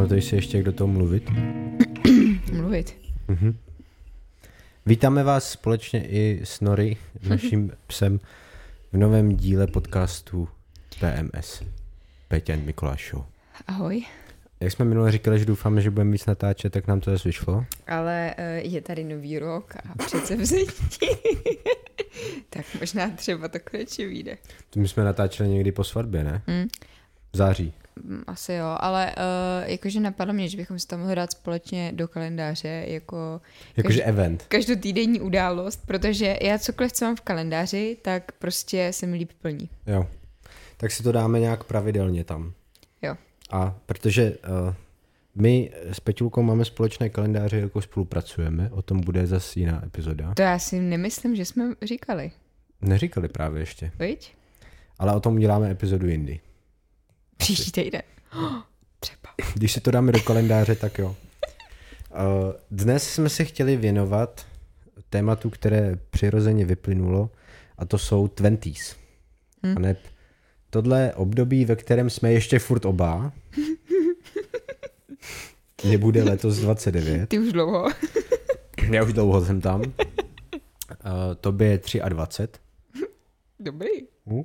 Pamatuješ si ještě, jak do toho mluvit? Mluvit. Mhm. Vítáme vás společně i s Nori, naším psem, v novém díle podcastu PMS. Peťa and Mikuláš Show. Ahoj. Jak jsme minule říkali, že doufáme, že budeme víc natáčet, tak nám to zase vyšlo. Ale uh, je tady nový rok a přece vzetí. tak možná třeba to konečně vyjde. To my jsme natáčeli někdy po svatbě, ne? Hmm. V září. Mm, Asi jo, ale uh, jakože napadlo mě, že bychom si tam mohli dát společně do kalendáře jako Jakože event. každotýdenní událost, protože já cokoliv, co mám v kalendáři, tak prostě se mi líp plní. Jo. Tak si to dáme nějak pravidelně tam. Jo. A protože uh, my s Peťulkou máme společné kalendáře, jako spolupracujeme, o tom bude zase jiná epizoda. To já si nemyslím, že jsme říkali, Neříkali právě ještě, viď? ale o tom uděláme epizodu jindy. Příští týden. Třeba. Když si to dáme do kalendáře, tak jo. Uh, Dnes jsme se chtěli věnovat tématu, které přirozeně vyplynulo, a to jsou twenties. Hm. Hmm. A tohle období, ve kterém jsme ještě furt oba, nebude letos 29, Ty už dlouho. já už dlouho jsem tam, uh, tobě je 23. Dobrý. Uh.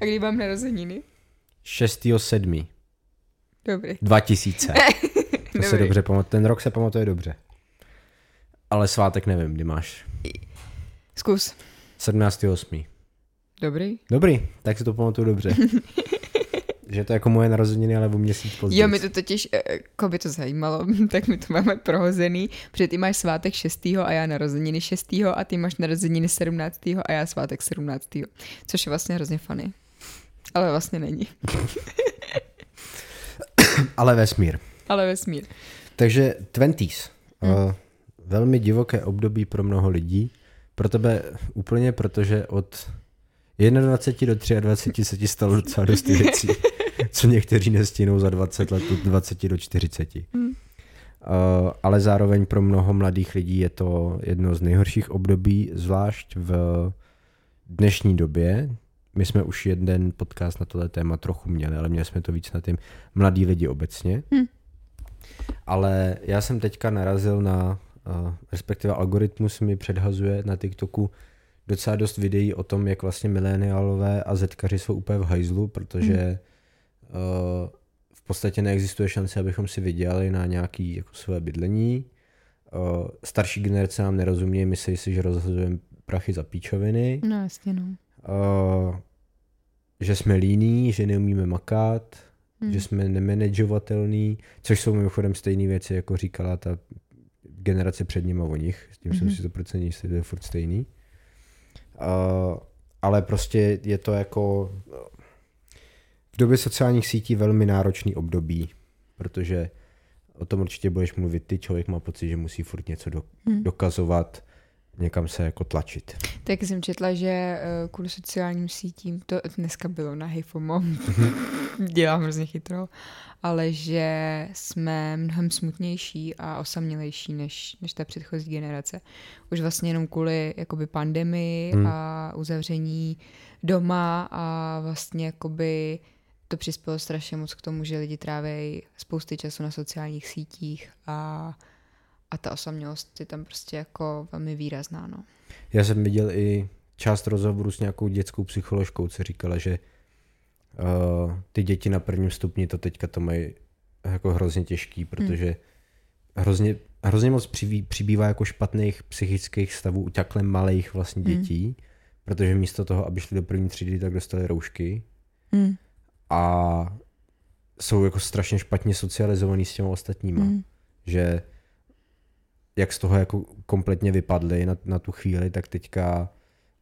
A kdy mám narozeniny? 6.7. Dobrý. 2000. To se Dobrý. dobře pamatuje, ten rok se pamatuje dobře. Ale svátek nevím, kdy máš. Zkus. 17.8. Dobrý. Dobrý, tak si to pamatuju dobře. že to je jako moje narozeniny, ale o měsíc později. Jo, mi to totiž, eh, jako by to zajímalo, tak my to máme prohozený, protože ty máš svátek 6. a já narozeniny 6. a ty máš narozeniny 17. a já svátek 17. Což je vlastně hrozně funny. Ale vlastně není. Ale vesmír. Ale vesmír. Takže twenties. Hmm. Uh, velmi divoké období pro mnoho lidí. Pro tebe úplně, protože od 21 do 23 se ti stalo docela dost věcí, co někteří nestínou za 20 let od 20 do 40. Hmm. Uh, ale zároveň pro mnoho mladých lidí je to jedno z nejhorších období, zvlášť v dnešní době. My jsme už jeden podcast na tohle téma trochu měli, ale měli jsme to víc na tím mladí lidi obecně. Hmm. Ale já jsem teďka narazil na, uh, respektive algoritmus mi předhazuje na TikToku docela dost videí o tom, jak vlastně mileniálové a zetkaři jsou úplně v hajzlu, protože hmm. uh, v podstatě neexistuje šance, abychom si vydělali na nějaké jako své bydlení. Uh, starší generace nám nerozumí, myslí si, že rozhazujeme prachy za píčoviny. No jasně no. Uh, že jsme líní, že neumíme makat, Hmm. že jsme nemanageovatelný, což jsou mimochodem stejné věci, jako říkala ta generace před ním a o nich. S tím mm-hmm. jsem Mhm. si to procent jistý, to je furt stejný. Uh, ale prostě je to jako v době sociálních sítí velmi náročný období, protože o tom určitě budeš mluvit ty, člověk má pocit, že musí furt něco do, Hmm. dokazovat, někam se jako tlačit. Tak jsem četla, že eh, kvůli sociálním sítím, to dneska bylo na HeyFomo, dělám hrozně chytro, ale že jsme mnohem smutnější a osamělejší než, než ta předchozí generace. Už vlastně jenom kvůli jakoby pandemii Hmm. a uzavření doma a vlastně jakoby to přispělo strašně moc k tomu, že lidi tráví spousty času na sociálních sítích a, a ta osamělost je tam prostě jako velmi výrazná, no. Já jsem viděl i část rozhovoru s nějakou dětskou psycholožkou, co říkala, že uh, ty děti na prvním stupni to teďka to mají jako hrozně těžký, protože hrozně, hrozně moc přibý, přibývá jako špatných psychických stavů u takhle malých vlastně Hmm. dětí, protože místo toho, aby šli do první třídy, tak dostali roušky Mm. a jsou jako strašně špatně socializovaný s těma ostatníma Mm. že jak z toho jako kompletně vypadli na, na tu chvíli, tak teďka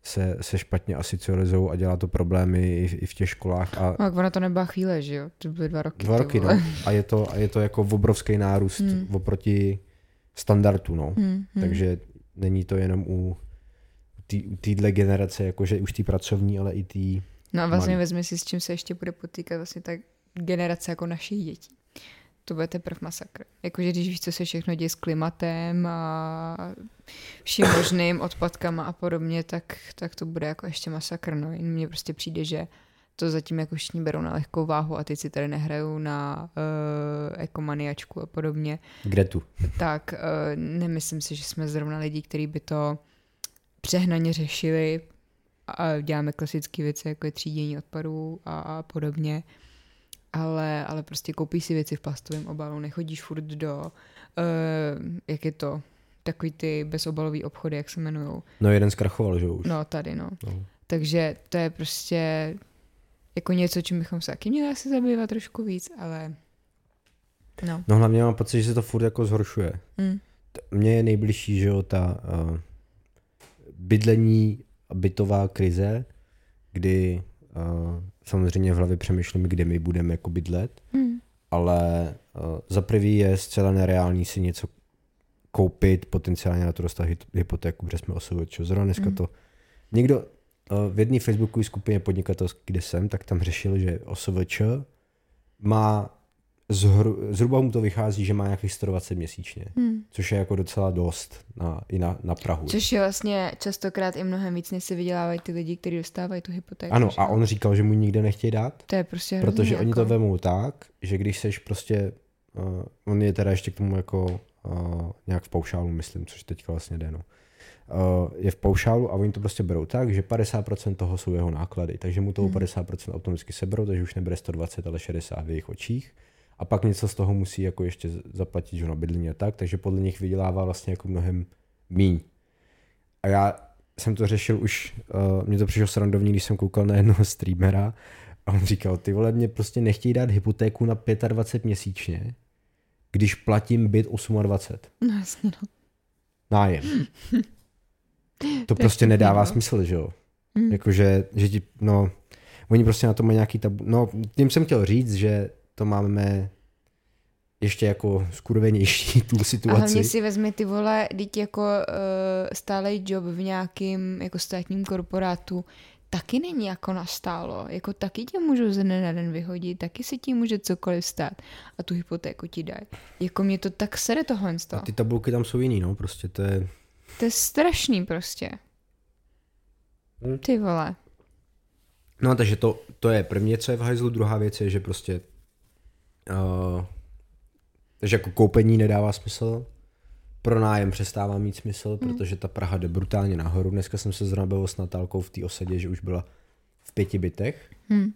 se, se špatně asocializují a dělá to problémy i, v- i v těch školách a No, tak ona to nebyla chvíle, že jo? To byly dva roky. dva roky, no. A je to, a je to jako obrovský nárůst Hmm. oproti standardu, no. Hmm, hmm. Takže není to jenom u tý- téhle generace, jakože už ty pracovní, ale i ty No a vlastně malý. vezmi si, s čím se ještě bude potýkat vlastně ta generace jako našich dětí. To bude teprve masakr. Jakože když víš, co se všechno děje s klimatem a vším možným odpadkama a podobně, tak, tak to bude jako ještě masakr. No. Jen mně prostě přijde, že to zatím jako všichni berou na lehkou váhu a teď si tady nehrajou na uh, ekomaniačku a podobně. Gretu. Tak uh, nemyslím si, že jsme zrovna lidi, kteří by to přehnaně řešili a děláme klasické věci, jako je třídění odpadů a, a podobně. Ale, ale prostě koupíš si věci v plastovém obalu, nechodíš furt do, uh, jak je to, takový ty bezobalový obchody, jak se jmenují. No jeden zkrachoval, že už. No tady, no. no. Takže to je prostě jako něco, čím bychom se taky měli asi zabývat trošku víc, ale no. No hlavně mám pocit, že se to furt jako zhoršuje. Mm. Mně je nejbližší, že jo, ta uh, bydlení a bytová krize, kdy uh, samozřejmě v hlavě přemýšlím, kde my budeme jako bydlet, mm. ale uh, za prvý je zcela nereální si něco koupit, potenciálně na to dostat hypotéku, protože jsme OSVČ. Zrovna dneska mm. to někdo, v jedné facebookové skupině podnikatelské, kde jsem, tak tam řešil, že OSVČ má zhru, zhruba mu to vychází, že má nějakých 120 měsíčně, hmm. což je jako docela dost na, i na, na Prahu. Což je vlastně častokrát i mnohem víc, než si vydělávají ty lidi, kteří dostávají tu hypotéku. Ano, a on říkal, že mu nikde nechtějí dát. To je prostě Protože jako... oni to vemou tak, že když seš prostě, uh, on je teda ještě k tomu jako uh, nějak v paušálu, myslím, což teďka vlastně jde, no uh, je v paušálu a oni to prostě berou tak, že 50% toho jsou jeho náklady, takže mu toho hmm. 50% automaticky seberou, takže už nebere 120, ale 60 v jejich očích. A pak něco z toho musí jako ještě zaplatit že na bydlení a tak, takže podle nich vydělává vlastně jako mnohem míň. A já jsem to řešil už, uh, mně to přišlo srandovní, když jsem koukal na jednoho streamera a on říkal, ty vole, mě prostě nechtějí dát hypotéku na 25 měsíčně, když platím byt 28. No jasně, no. Nájem. To prostě nedává no. smysl, že jo? Hmm. Jakože, že ti, no, oni prostě na to mají nějaký tabu. No, tím jsem chtěl říct, že to máme ještě jako skurvenější tu situaci. A hlavně si vezmi ty vole, teď jako uh, stálej job v nějakým jako státním korporátu, taky není jako nastálo. Jako taky tě můžou ze dne na den vyhodit, taky si ti může cokoliv stát a tu hypotéku ti dají. Jako mě to tak sere tohle. A ty tabulky tam jsou jiný, no, prostě to je... To je strašný prostě. Hm. Ty vole. No takže to, to je první, co je v hajzlu, druhá věc je, že prostě uh, takže jako koupení nedává smysl, pronájem přestává mít smysl, hmm. protože ta Praha jde brutálně nahoru. Dneska jsem se zrovna s Natálkou v té osadě, že už byla v pěti bytech hmm.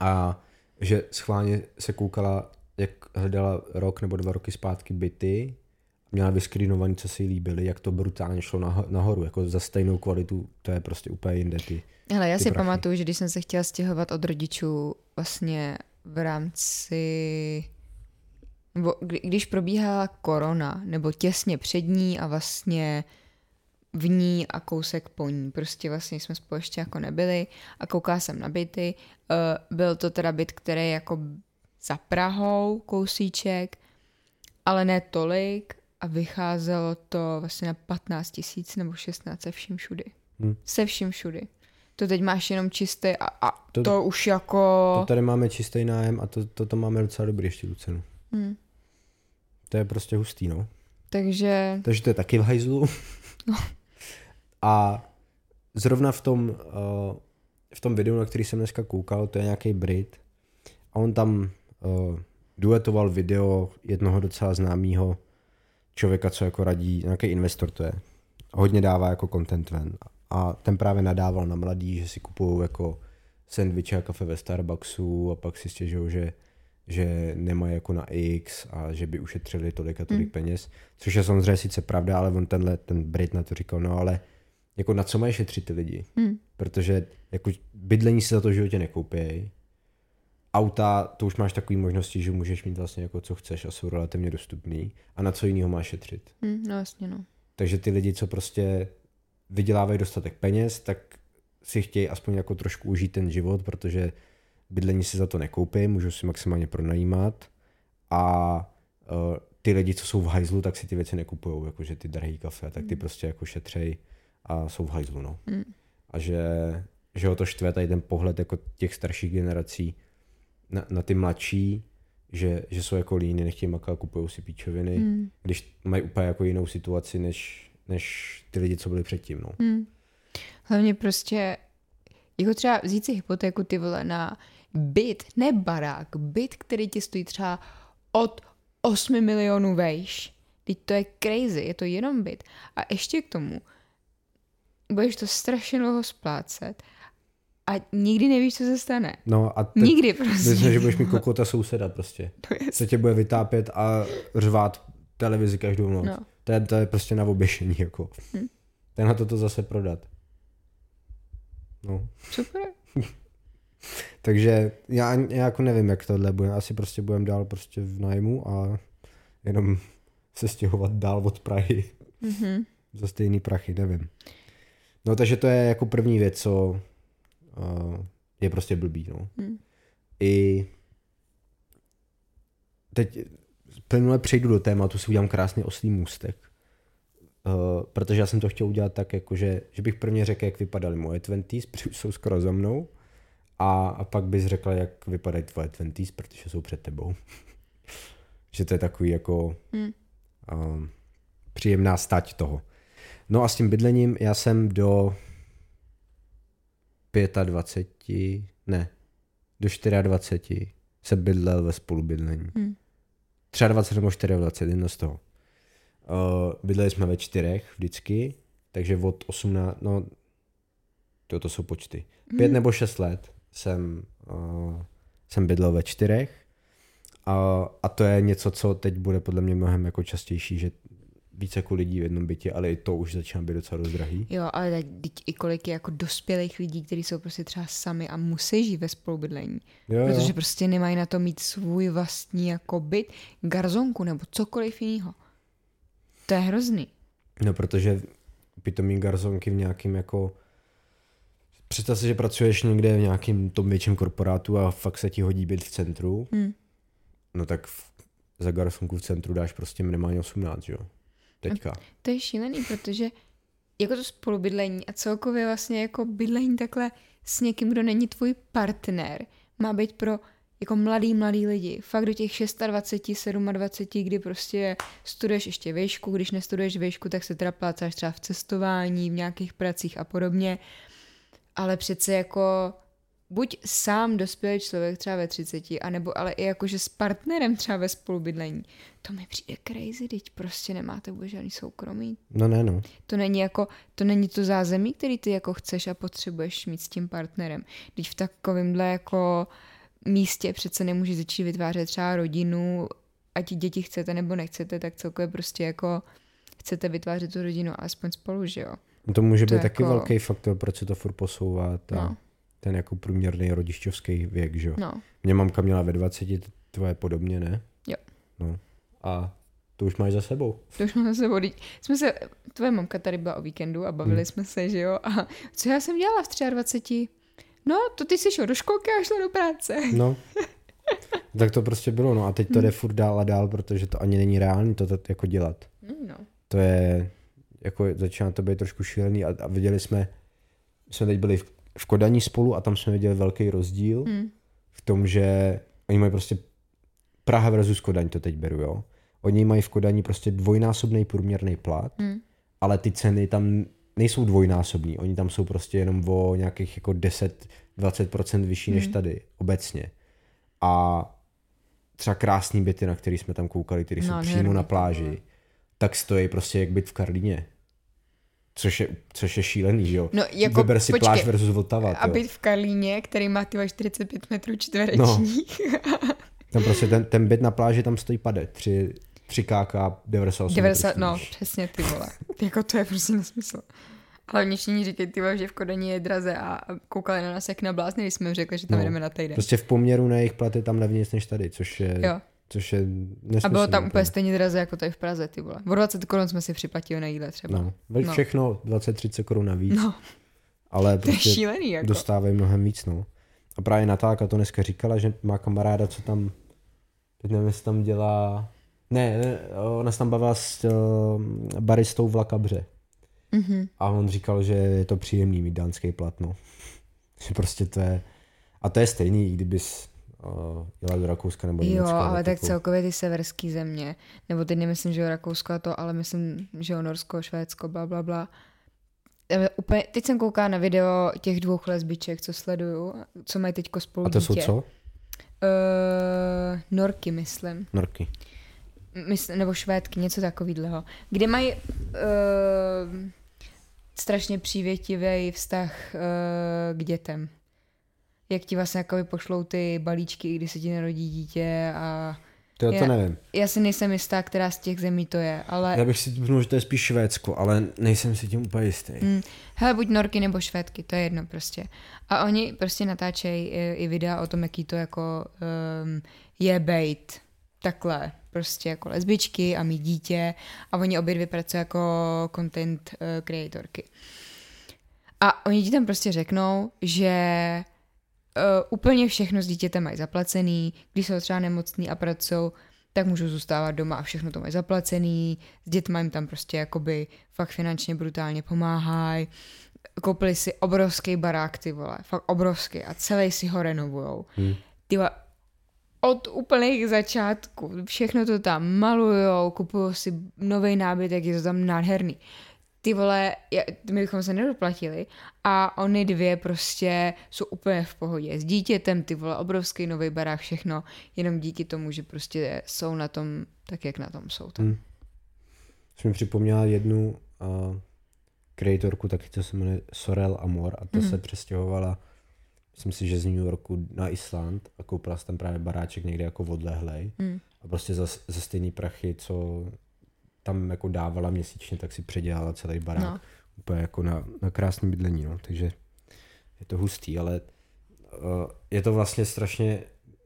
a že schválně se koukala, jak hledala rok nebo dva roky zpátky byty měla vyskrínovaný, co si jí líbily, jak to brutálně šlo nahoru, jako za stejnou kvalitu, to je prostě úplně jinde ty Hele, já ty si prachy. pamatuju, že když jsem se chtěla stěhovat od rodičů vlastně v rámci nebo když probíhala korona, nebo těsně před ní a vlastně v ní a kousek po ní. Prostě vlastně jsme spolu ještě jako nebyli a koukala jsem na byty. Uh, byl to teda byt, který je jako za Prahou kousíček, ale ne tolik a vycházelo to vlastně na 15 tisíc nebo 16 se vším všudy. Hmm. Se vším všudy. To teď máš jenom čistý a, a to, to už jako... To tady máme čistý nájem a to, to, to máme docela dobrý ještě tu cenu. Hmm. To je prostě hustý, no. Takže... Takže to je taky v hajzlu. No. a zrovna v tom, uh, v tom videu, na který jsem dneska koukal, to je nějaký Brit a on tam uh, duetoval video jednoho docela známého člověka, co jako radí, nějaký investor to je. Hodně dává jako content ven. A ten právě nadával na mladý, že si kupují jako sendviče a kafe ve Starbucksu a pak si stěžují, že, že nemají jako na X a že by ušetřili tolik a tolik mm. peněz. Což je samozřejmě sice pravda, ale on tenhle, ten Brit na to říkal, no ale jako na co mají šetřit ty lidi? Mm. Protože jako bydlení si za to životě nekoupějí auta, to už máš takové možnosti, že můžeš mít vlastně jako co chceš a jsou relativně dostupný. A na co jiného máš šetřit? Mm, no jasně, no. Takže ty lidi, co prostě vydělávají dostatek peněz, tak si chtějí aspoň jako trošku užít ten život, protože bydlení si za to nekoupí, můžou si maximálně pronajímat a uh, ty lidi, co jsou v hajzlu, tak si ty věci nekupují, jakože ty drahý kafe, tak ty mm. prostě jako šetřej a jsou v hajzlu, no. Mm. A že, že ho to štve tady ten pohled jako těch starších generací, na, na ty mladší, že, že jsou jako líny, nechtějí makat, kupují si píčoviny, hmm. když mají úplně jako jinou situaci, než, než ty lidi, co byli předtím. No. Hmm. Hlavně prostě Jako třeba vzít si hypotéku ty vole na byt, ne barák, byt, který ti stojí třeba od 8 milionů vejš. Teď to je crazy, je to jenom byt. A ještě k tomu, budeš to strašně dlouho splácet a nikdy nevíš, co se stane. No a ty, Nikdy prostě. Myslím, že budeš mít kokota souseda prostě. To Se tě bude vytápět a řvát televizi každou noc. No. To, je, to je prostě na oběšení, jako. Hm. Ten na to zase prodat. No. super. Takže já, já jako nevím, jak tohle bude. Asi prostě budeme dál prostě v nájmu a jenom se stěhovat dál od Prahy Mhm. za stejný prachy, nevím. No takže to je jako první věc, co uh, je prostě blbý, no. Hmm. I teď plynule přejdu do tématu, si udělám krásný oslý můstek. Uh, protože já jsem to chtěl udělat tak, jako že, že bych prvně řekl, jak vypadaly moje twenties, protože už jsou skoro za mnou. A, a pak bys řekla, jak vypadají tvoje twenties, protože jsou před tebou. že to je takový jako Hmm. um, příjemná stať toho. No a s tím bydlením já jsem do 25, ne, do 24 se bydlel ve spolubydlení. Hmm. 23 nebo 24, jedno z toho. Uh, bydleli jsme ve čtyřech vždycky, takže od 18, no to, to jsou počty. Pět nebo šest let jsem, uh, jsem bydlel ve čtyřech a, a to je něco, co teď bude podle mě mnohem jako častější, že více jako lidí v jednom bytě, ale i to už začíná být docela dost drahý. Jo, ale teď i kolik je jako dospělých lidí, kteří jsou prostě třeba sami a musí žít ve spolubydlení. Jo, Protože jo. prostě nemají na to mít svůj vlastní jako byt, garzonku nebo cokoliv jiného. To je hrozný. No, protože pitomí garzonky v nějakým jako... Představ si, že pracuješ někde v nějakým tom větším korporátu a fakt se ti hodí být v centru, Hmm. no tak v, za garsonku v centru dáš prostě minimálně 18, že jo? Teďka. To je šílený, protože jako to spolubydlení a celkově vlastně jako bydlení takhle s někým, kdo není tvůj partner, má být pro jako mladý, mladý lidi. Fakt do těch 26, 27, kdy prostě studuješ ještě výšku, když nestuduješ výšku, tak se teda plácáš třeba v cestování, v nějakých pracích a podobně. Ale přece jako buď sám dospělý člověk třeba ve 30, anebo ale i jakože s partnerem třeba ve spolubydlení. To mi přijde crazy, teď prostě nemáte vůbec žádný soukromí. No ne, no. To není jako, to není to zázemí, který ty jako chceš a potřebuješ mít s tím partnerem. Teď v takovémhle jako místě přece nemůžeš začít vytvářet třeba rodinu, ať děti chcete nebo nechcete, tak celkově prostě jako chcete vytvářet tu rodinu alespoň spolu, že jo? No To může To být taky jako- velký faktor, proč se to furt posouvá. Ta, No. Ten jako průměrný rodičovský věk, že jo? No, Mě mamka měla ve 20, t- tvoje podobně, ne? Jo. No. A to už máš za sebou. to už máme se vody. Jsme se, tvoje mamka tady byla o víkendu a bavili Hmm. jsme se, že jo? A co já jsem dělala v 23? No, to ty jsi šel do školky a šla do práce. No. tak to prostě bylo, no a teď to jde furt dál a dál, protože to ani není reálný to, to jako dělat. No. To je, jako začíná to být trošku šílený a, a viděli jsme, jsme teď byli v, v Kodaní spolu a tam jsme viděli velký rozdíl Hmm. v tom, že oni mají prostě Praha versus Kodaň to teď beru, jo. Oni mají v Kodani prostě dvojnásobný průměrný plat, Hmm. ale ty ceny tam nejsou dvojnásobní, oni tam jsou prostě jenom o nějakých jako 10-20% vyšší než Hmm. tady obecně. A třeba krásný byty, na který jsme tam koukali, které jsou Nádherný, přímo na pláži, tak stojí prostě jak byt v Karlíně. Což je, což je šílený, že jo? No, jako, Vyber si počkej, pláž versus Vltava. A být v Karlíně, který má tyhle 45 metrů čtverečních. No. Tam prostě ten, ten byt na pláži tam stojí pade. 3, 3 kk 98 90, metrů no, přesně ty vole. jako to je prostě nesmysl. Ale mě všichni říkají, ty vole, že v Kodani je draze a koukali na nás jak na blázny, když jsme řekli, že tam No, jdeme na týden. Prostě v poměru na jejich platy tam levnější než tady, což je, Jo. Což je nesmysl. A bylo tam úplně stejně draze jako tady v Praze, ty vole. O 20 korun jsme si připlatili na jídle třeba. No, No. všechno 20-30 korun navíc, No, ale to je prostě šílený, jako. dostávají mnohem víc, no. A právě Natálka to dneska říkala, že má kamaráda, co tam, teď nevím, jestli tam dělá, ne, ne ona se tam bavila s uh, baristou v Lakabře. Mhm. A on říkal, že je to příjemný mít dánský plat, no. Že prostě to je, a to je stejný, i kdybys uh, jela do Rakouska nebo Jo, Německa. ale tak jako- celkově ty severské země, nebo teď nemyslím, že jo Rakousko a to, ale myslím, že jo Norsko, Švédsko, bla, bla, bla. eh, úplně, teď jsem koukala na video těch dvou lesbiček, co sleduju, co mají teďko spolu A to dítě. jsou co? Uh, Norky, myslím. Norky. Mysl, nebo švédky, něco takového. Kde mají uh, strašně přívětivý vztah uh, k dětem. Jak ti vlastně jakoby pošlou ty balíčky, kdy se ti narodí dítě a To já to Já- nevím. já si nejsem jistá, která z těch zemí to je, ale Já bych si typnul, že to je spíš Švédsko, ale nejsem si tím úplně jistý. Mm. Hele, buď Norky nebo Švédky, to je jedno prostě. A oni prostě natáčejí i, i videa o tom, jaký to jako um, je bejt takhle, prostě jako lesbičky a mít dítě a oni obě dvě pracují jako content uh, creatorky. A oni ti tam prostě řeknou, že úplně všechno s dítětem mají zaplacený, když jsou třeba nemocný a pracují, tak můžou zůstávat doma a všechno to mají zaplacený, s dětmi jim tam prostě jakoby fakt finančně brutálně pomáhají, koupili si obrovský barák, ty vole, fakt obrovský a celý si ho renovujou. Hmm. Ty vole, od úplných začátků, všechno to tam malujou, kupují si nový nábytek, je to tam nádherný. Ty vole, my bychom se nedoplatili a oni dvě prostě jsou úplně v pohodě. S dítětem, ty vole, obrovský nový barák, všechno, jenom díky tomu, že prostě jsou na tom tak, jak na tom jsou. Tam. Hmm. Jsi mi připomněla jednu uh, kreatorku, taky to se jmenuje Sorel Amor a ta Mhm. se přestěhovala, myslím si, že z New Yorku na Island a koupila tam právě baráček někde jako odlehlej Hmm. a prostě za, za stejný prachy, co tam jako dávala měsíčně, tak si předělala celý barák. No. Úplně jako na, na krásné bydlení, no. takže je to hustý, ale uh, je to vlastně strašně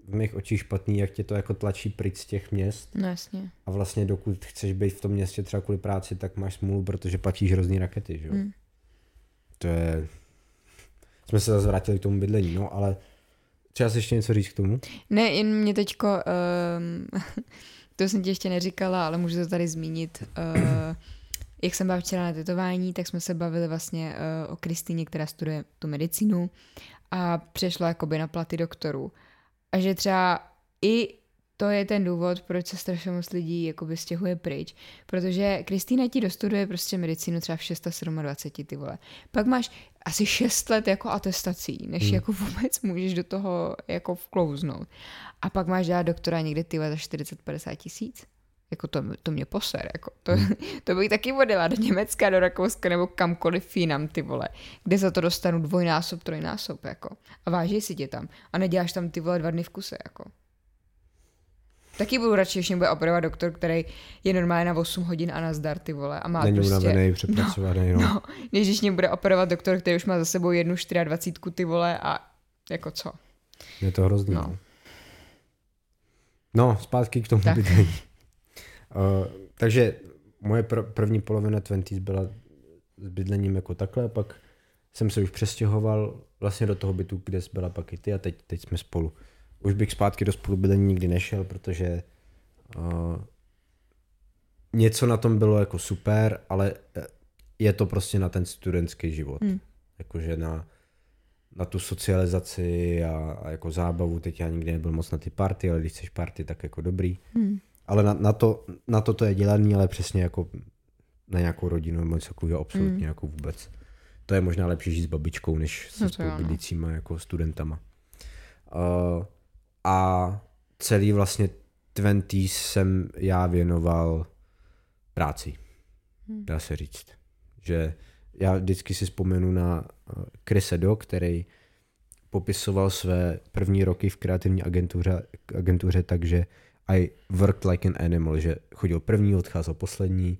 v mých očích špatný, jak tě to jako tlačí pryč z těch měst No jasně. a vlastně dokud chceš být v tom městě třeba kvůli práci, tak máš smůlu, protože platíš hrozný rakety, že jo. Mm. To je... Jsme se zase vrátili k tomu bydlení, no, ale třeba si ještě něco říct k tomu? Ne, jen mě teďko, um, to jsem ti ještě neříkala, ale můžu to tady zmínit. Uh, jak jsem byla včera na tetování, tak jsme se bavili vlastně uh, o Kristýně, která studuje tu medicínu a přešla jakoby na platy doktorů. A že třeba i to je ten důvod, proč se strašně moc lidí jakoby stěhuje pryč. Protože Kristýna ti dostuduje prostě medicínu třeba v 627, ty vole. Pak máš asi 6 let jako atestací, než Hmm. jako vůbec můžeš do toho jako vklouznout. A pak máš dát doktora někde ty vole za 40-50 tisíc. Jako to, to mě poser, jako to, to bych taky odjela do Německa, do Rakouska nebo kamkoliv jinam, ty vole, kde za to dostanu dvojnásob, trojnásob, jako. A váží si tě tam. A neděláš tam ty vole dva dny v kuse, jako. Taky budu radši, když mě bude operovat doktor, který je normálně na 8 hodin a na zdar, ty vole. A má Není prostě... unavený, přepracovaný, no. no. No, než když mě bude operovat doktor, který už má za sebou jednu 24 ty vole a jako co. Je to hrozný. No. No. no, zpátky k tomu Tak. bydlení. Uh, takže moje pr- první polovina 20 byla s bydlením jako takhle, pak jsem se už přestěhoval vlastně do toho bytu, kde jsi byla pak i ty a teď, teď jsme spolu. Už bych zpátky do spolubydlení nikdy nešel, protože uh, něco na tom bylo jako super, ale eh, je to prostě na ten studentský život. Hmm. Jakože na, na tu socializaci a, a jako zábavu. Teď já nikdy nebyl moc na ty party, ale když chceš party, tak jako dobrý. Hmm. Ale na, na, to, na to to je dělaný, ale přesně jako na nějakou rodinu nebo něco takového absolutně Mm. jako vůbec. To je možná lepší žít s babičkou, než se no. spolubydlícíma jako studentama. Uh, a celý vlastně 20 jsem já věnoval práci, Hmm. dá se říct. Že já vždycky si vzpomenu na uh, Chrise Do, který popisoval své první roky v kreativní agentuře, agentuře takže I worked like an animal, že chodil první, odcházel poslední,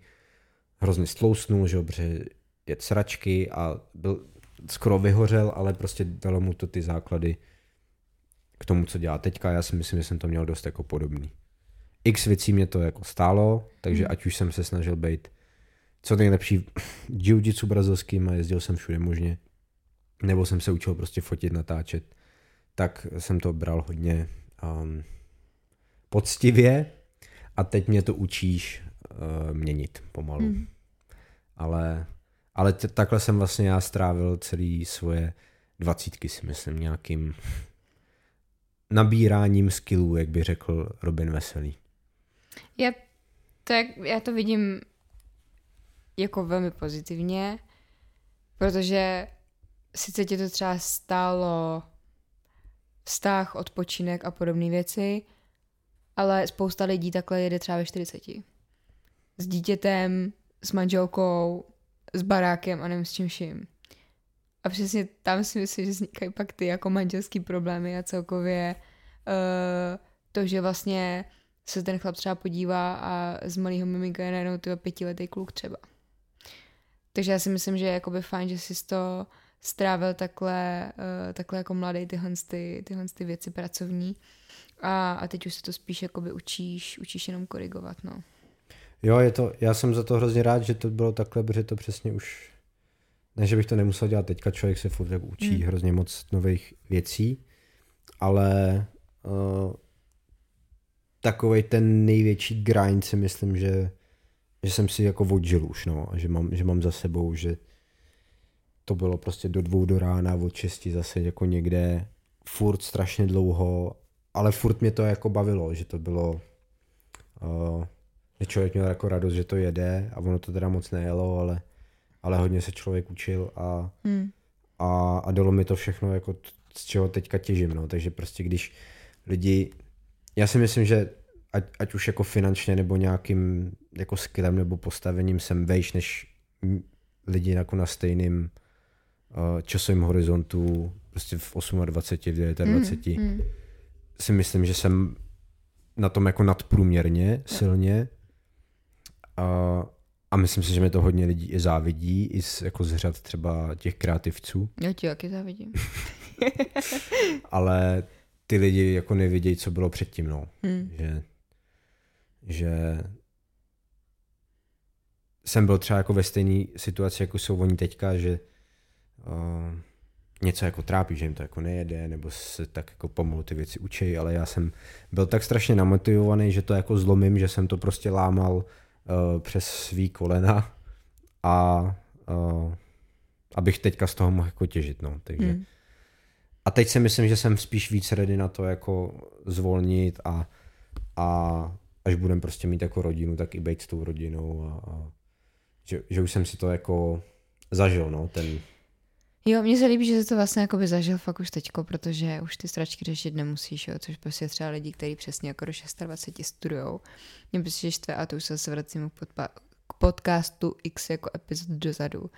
hrozně stlousnul, že protože je sračky a byl skoro vyhořel, ale prostě dalo mu to ty základy k tomu, co dělá teďka. Já si myslím, že jsem to měl dost jako podobný. X věcí mě to jako stálo, takže Hmm. ať už jsem se snažil být co nejlepší jiu-jitsu brazilským a jezdil jsem všude možně, nebo jsem se učil prostě fotit, natáčet, tak jsem to bral hodně um, poctivě a teď mě to učíš uh, měnit pomalu. Hmm. Ale, ale t- takhle jsem vlastně já strávil celý svoje dvacítky si myslím nějakým nabíráním skillů, jak by řekl Robin Veselý. Já, tak, já to vidím jako velmi pozitivně, Protože sice tě to třeba stálo vztah, odpočinek a podobné věci, ale spousta lidí takhle jede třeba ve 40. S dítětem, s manželkou, s barákem a nevím s čím vším. A přesně tam si myslím, že vznikají pak ty jako manželský problémy a celkově uh, to, že vlastně se ten chlap třeba podívá a z malého miminka je najednou tyhle pětiletý kluk třeba. Takže já si myslím, že je jakoby fajn, že jsi to strávil takhle, uh, takhle jako mladý tyhle, ty, tyhle ty věci pracovní a, a teď už se to spíš jakoby učíš, učíš jenom korigovat, no. Jo, je to, já jsem za to hrozně rád, že to bylo takhle, protože to přesně už, ne, že bych to nemusel dělat teďka, člověk se furt tak učí hmm. hrozně moc nových věcí, ale uh, takový ten největší grind si myslím, že, že jsem si jako odžil už, no, a že mám, že mám za sebou, že to bylo prostě do dvou do rána, od šesti zase jako někde, furt strašně dlouho, ale furt mě to jako bavilo, že to bylo, uh, že člověk měl jako radost, že to jede a ono to teda moc nejelo, ale, ale hodně se člověk učil a, hmm. a, a dalo mi to všechno jako z čeho teďka těžím, no, takže prostě když lidi, já si myslím, že ať, ať už jako finančně nebo nějakým jako skillem nebo postavením jsem vejš než lidi jako na stejným uh, časovém horizontu, prostě v 28, v 29, mm, mm. si myslím, že jsem na tom jako nadprůměrně silně a, a myslím si, že mi to hodně lidí i závidí, i z, jako z řad třeba těch kreativců. Já ti taky závidím. Ale ty lidi jako nevědějí, co bylo předtím, no. Hmm. Že, že jsem byl třeba jako ve stejné situaci, jako jsou oni teďka, že uh, něco jako trápí, že jim to jako nejede, nebo se tak jako pomalu ty věci učí, ale já jsem byl tak strašně namotivovaný, že to jako zlomím, že jsem to prostě lámal uh, přes svý kolena a uh, abych teďka z toho mohl jako těžit, no, takže hmm. a teď si myslím, že jsem spíš víc ready na to jako zvolnit a, a až budem prostě mít jako rodinu, tak i být s tou rodinou a, a že, že už jsem si to jako zažil, no, ten, Jo, mně se líbí, že jsi to vlastně jako by zažil fakt už teďko, protože už ty stračky řešit nemusíš, jo, což prostě třeba lidi, kteří přesně jako do 26 studujou. Mě prostě štve, a to už se vracím k, podpa- k podcastu X jako epizod dozadu.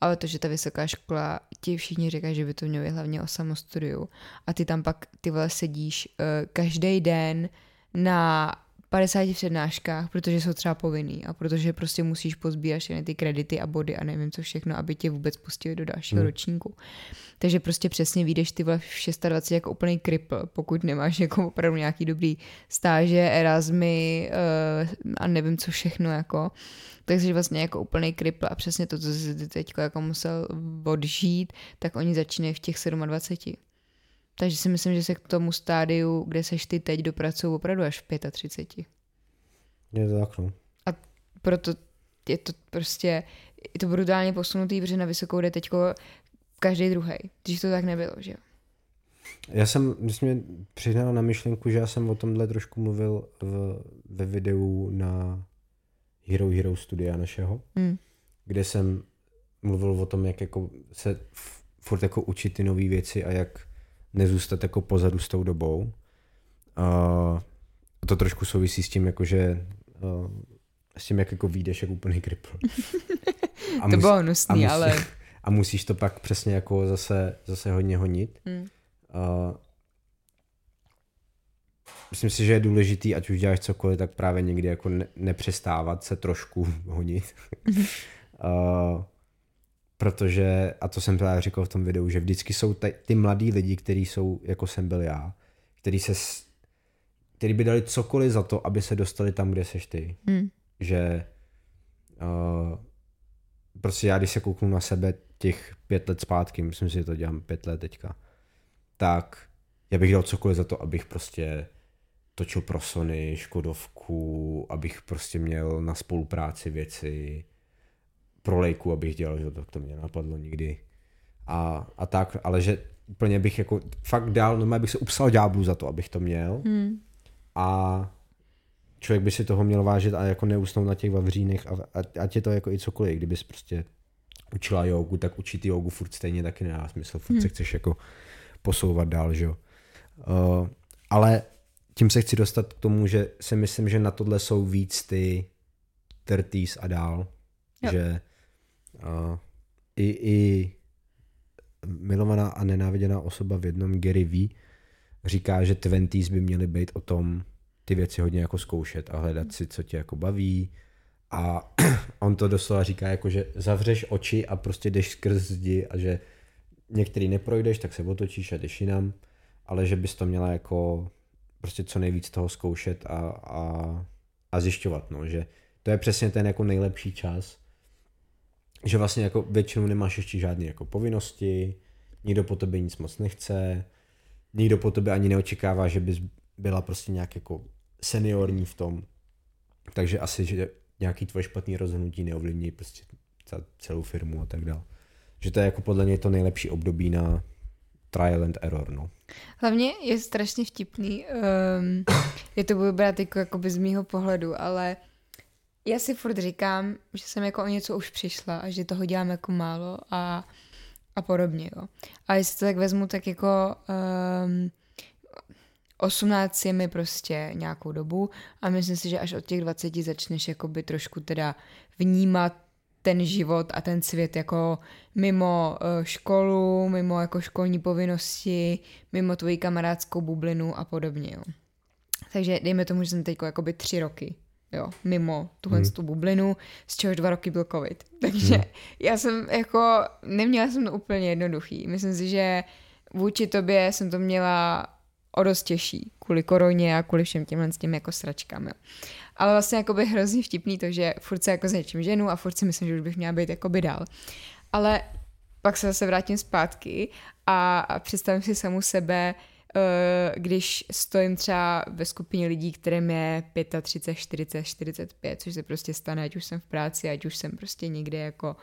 Ale to, že ta vysoká škola, ti všichni říkají, že by to mělo hlavně o samostudiu. A ty tam pak ty vole sedíš uh, každý den na 50 přednáškách, protože jsou třeba povinný a protože prostě musíš pozbírat všechny ty kredity a body a nevím co všechno, aby tě vůbec pustili do dalšího hmm. ročníku. Takže prostě přesně vyjdeš ty v 26 jako úplný kripl, pokud nemáš jako opravdu nějaký dobrý stáže, erasmy uh, a nevím co všechno jako. Takže vlastně jako úplný kripl a přesně to, co jsi teď jako musel odžít, tak oni začínají v těch 27. Takže si myslím, že se k tomu stádiu, kde seš ty teď, dopracují opravdu až v 35. Je to tak, no. A proto je to prostě, je to brutálně posunutý, protože na vysokou jde teďko každý druhý. Když to tak nebylo, že jo? Já jsem, mě přihnal na myšlenku, že já jsem o tomhle trošku mluvil v, ve videu na Hero Hero studia našeho, mm. kde jsem mluvil o tom, jak jako se furt jako učit ty nové věci a jak nezůstat jako pozadu s tou dobou. A to trošku souvisí s tím, jako že s tím, jak jako vyjdeš jako úplný kripl. A to bylo hnusný, musí, ale... A musíš to pak přesně jako zase, zase hodně honit. Hmm. A myslím si, že je důležitý, ať už děláš cokoliv, tak právě někdy jako ne, nepřestávat se trošku honit. uh, protože, a to jsem právě říkal v tom videu, že vždycky jsou ty, ty mladí lidi, kteří jsou, jako jsem byl já, kteří se, který by dali cokoliv za to, aby se dostali tam, kde seš ty. Hmm. Že uh, prostě já, když se kouknu na sebe těch pět let zpátky, myslím si, že to dělám pět let teďka, tak já bych dal cokoliv za to, abych prostě točil pro Sony, Škodovku, abych prostě měl na spolupráci věci, pro lejku, abych dělal, že to, to mě napadlo nikdy. A, a tak, ale že úplně bych jako fakt dál, no bych se upsal ďáblu za to, abych to měl. Hmm. A člověk by si toho měl vážit a jako neusnout na těch vavřínech a, a, ať je to jako i cokoliv, kdybys prostě učila jogu, tak učit jogu furt stejně taky nedá smysl, furt hmm. se chceš jako posouvat dál, že jo. Uh, ale tím se chci dostat k tomu, že si myslím, že na tohle jsou víc ty tertís a dál, jo. že uh, i, i milovaná a nenáviděná osoba v jednom Gary V říká, že twenties by měly být o tom ty věci hodně jako zkoušet a hledat si, co tě jako baví, a on to doslova říká jako, že zavřeš oči a prostě jdeš skrz zdi a že některý neprojdeš, tak se otočíš a jdeš jinam, ale že bys to měla jako prostě co nejvíc toho zkoušet a, a, a zjišťovat, no, že to je přesně ten jako nejlepší čas, že vlastně jako většinou nemáš ještě žádné jako povinnosti, nikdo po tobě nic moc nechce, nikdo po tobě ani neočekává, že bys byla prostě nějak jako seniorní v tom, takže asi, že nějaký tvoje špatný rozhodnutí neovlivní prostě celou firmu a tak dále. Že to je jako podle mě to nejlepší období na trial and error, no. Hlavně je strašně vtipný, um, je to budu brát jako jakoby z mýho pohledu, ale já si furt říkám, že jsem jako o něco už přišla a že toho dělám jako málo a, a podobně, jo. A jestli to tak vezmu, tak jako um, 18 je mi prostě nějakou dobu a myslím si, že až od těch 20 začneš jakoby trošku teda vnímat ten život a ten svět jako mimo uh, školu, mimo jako školní povinnosti, mimo tvoji kamarádskou bublinu a podobně, jo. Takže dejme tomu, že jsem teď jakoby tři roky, jo, mimo tuhle hmm. tu bublinu, z čehož dva roky byl covid. Takže hmm. já jsem jako, neměla jsem to úplně jednoduchý. Myslím si, že vůči tobě jsem to měla o dost těžší kvůli koroně a kvůli všem těmhle s těmi jako sračkami. Ale vlastně jako by hrozně vtipný to, že furt se jako s něčím ženu a furt si myslím, že už bych měla být jako by dál. Ale pak se zase vrátím zpátky a, představím si samu sebe, když stojím třeba ve skupině lidí, kterým je 35, 40, 45, což se prostě stane, ať už jsem v práci, ať už jsem prostě někde jako,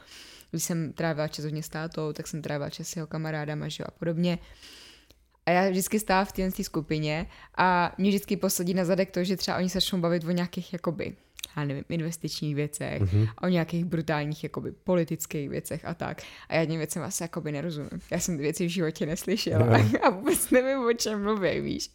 když jsem trávila čas hodně s tátou, tak jsem trávila čas s jeho kamarádama, že a podobně. A já vždycky stávám v téhle skupině a mě vždycky posledí na zadek to, že třeba oni se začnou bavit o nějakých jakoby já nevím, investičních věcech, mm-hmm. o nějakých brutálních jakoby politických věcech a tak. A já těm věcem asi jakoby nerozumím. Já jsem ty věci v životě neslyšela no. a vůbec nevím, o čem mluví, víš.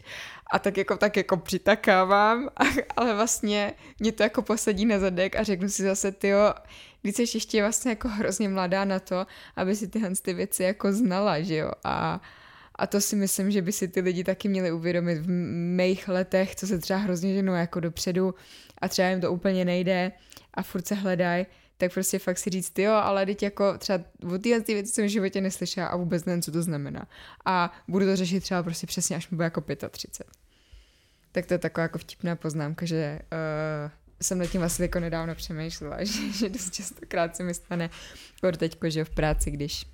A tak jako tak jako přitakávám, a, ale vlastně mě to jako posadí na zadek a řeknu si zase, tyjo, když jsi ještě vlastně jako hrozně mladá na to, aby si tyhle ty věci jako znala, že jo. A, a to si myslím, že by si ty lidi taky měli uvědomit v mých letech, co se třeba hrozně ženou jako dopředu a třeba jim to úplně nejde a furt se hledají, tak prostě fakt si říct, jo, ale teď jako třeba o tyhle ty věci jsem v životě neslyšela a vůbec nevím, co to znamená. A budu to řešit třeba prostě přesně, až mi bude jako 35. Tak to je taková jako vtipná poznámka, že uh, jsem nad tím asi jako nedávno přemýšlela, že, že dost častokrát se mi stane, teďko, že v práci, když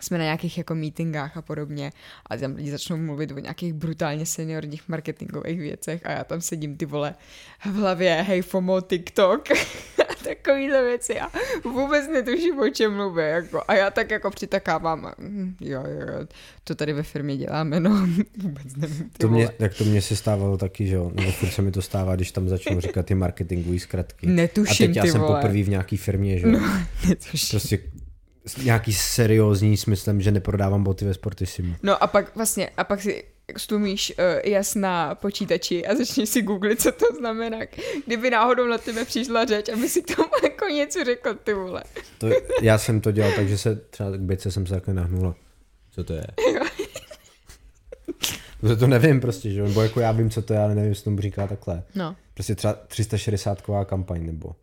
jsme na nějakých jako meetingách a podobně a tam lidi začnou mluvit o nějakých brutálně seniorních marketingových věcech a já tam sedím ty vole v hlavě hej FOMO TikTok a takovýhle věci a vůbec netuším o čem mluví jako a já tak jako přitakávám a, hm, jo, jo, to tady ve firmě děláme, no vůbec nevím. To mě, tak to mě se stávalo taky, že jo, nebo furt se mi to stává, když tam začnu říkat ty marketingové zkratky. Netuším, A teď já jsem poprvé v nějaký firmě, že jo. No, netuším. Prostě nějaký seriózní smyslem, že neprodávám boty ve Sportissimu. No a pak vlastně, a pak si stumíš uh, jas na počítači a začneš si googlit, co to znamená. Kdyby náhodou na tebe přišla řeč, aby si k tomu jako něco řekl, ty vole. To, já jsem to dělal, takže se třeba k bice jsem se takhle nahnula. Co to je? to, to nevím prostě, že nebo jako já vím, co to je, ale nevím, co tomu říká takhle. No. Prostě třeba 360 ková kampaň, nebo,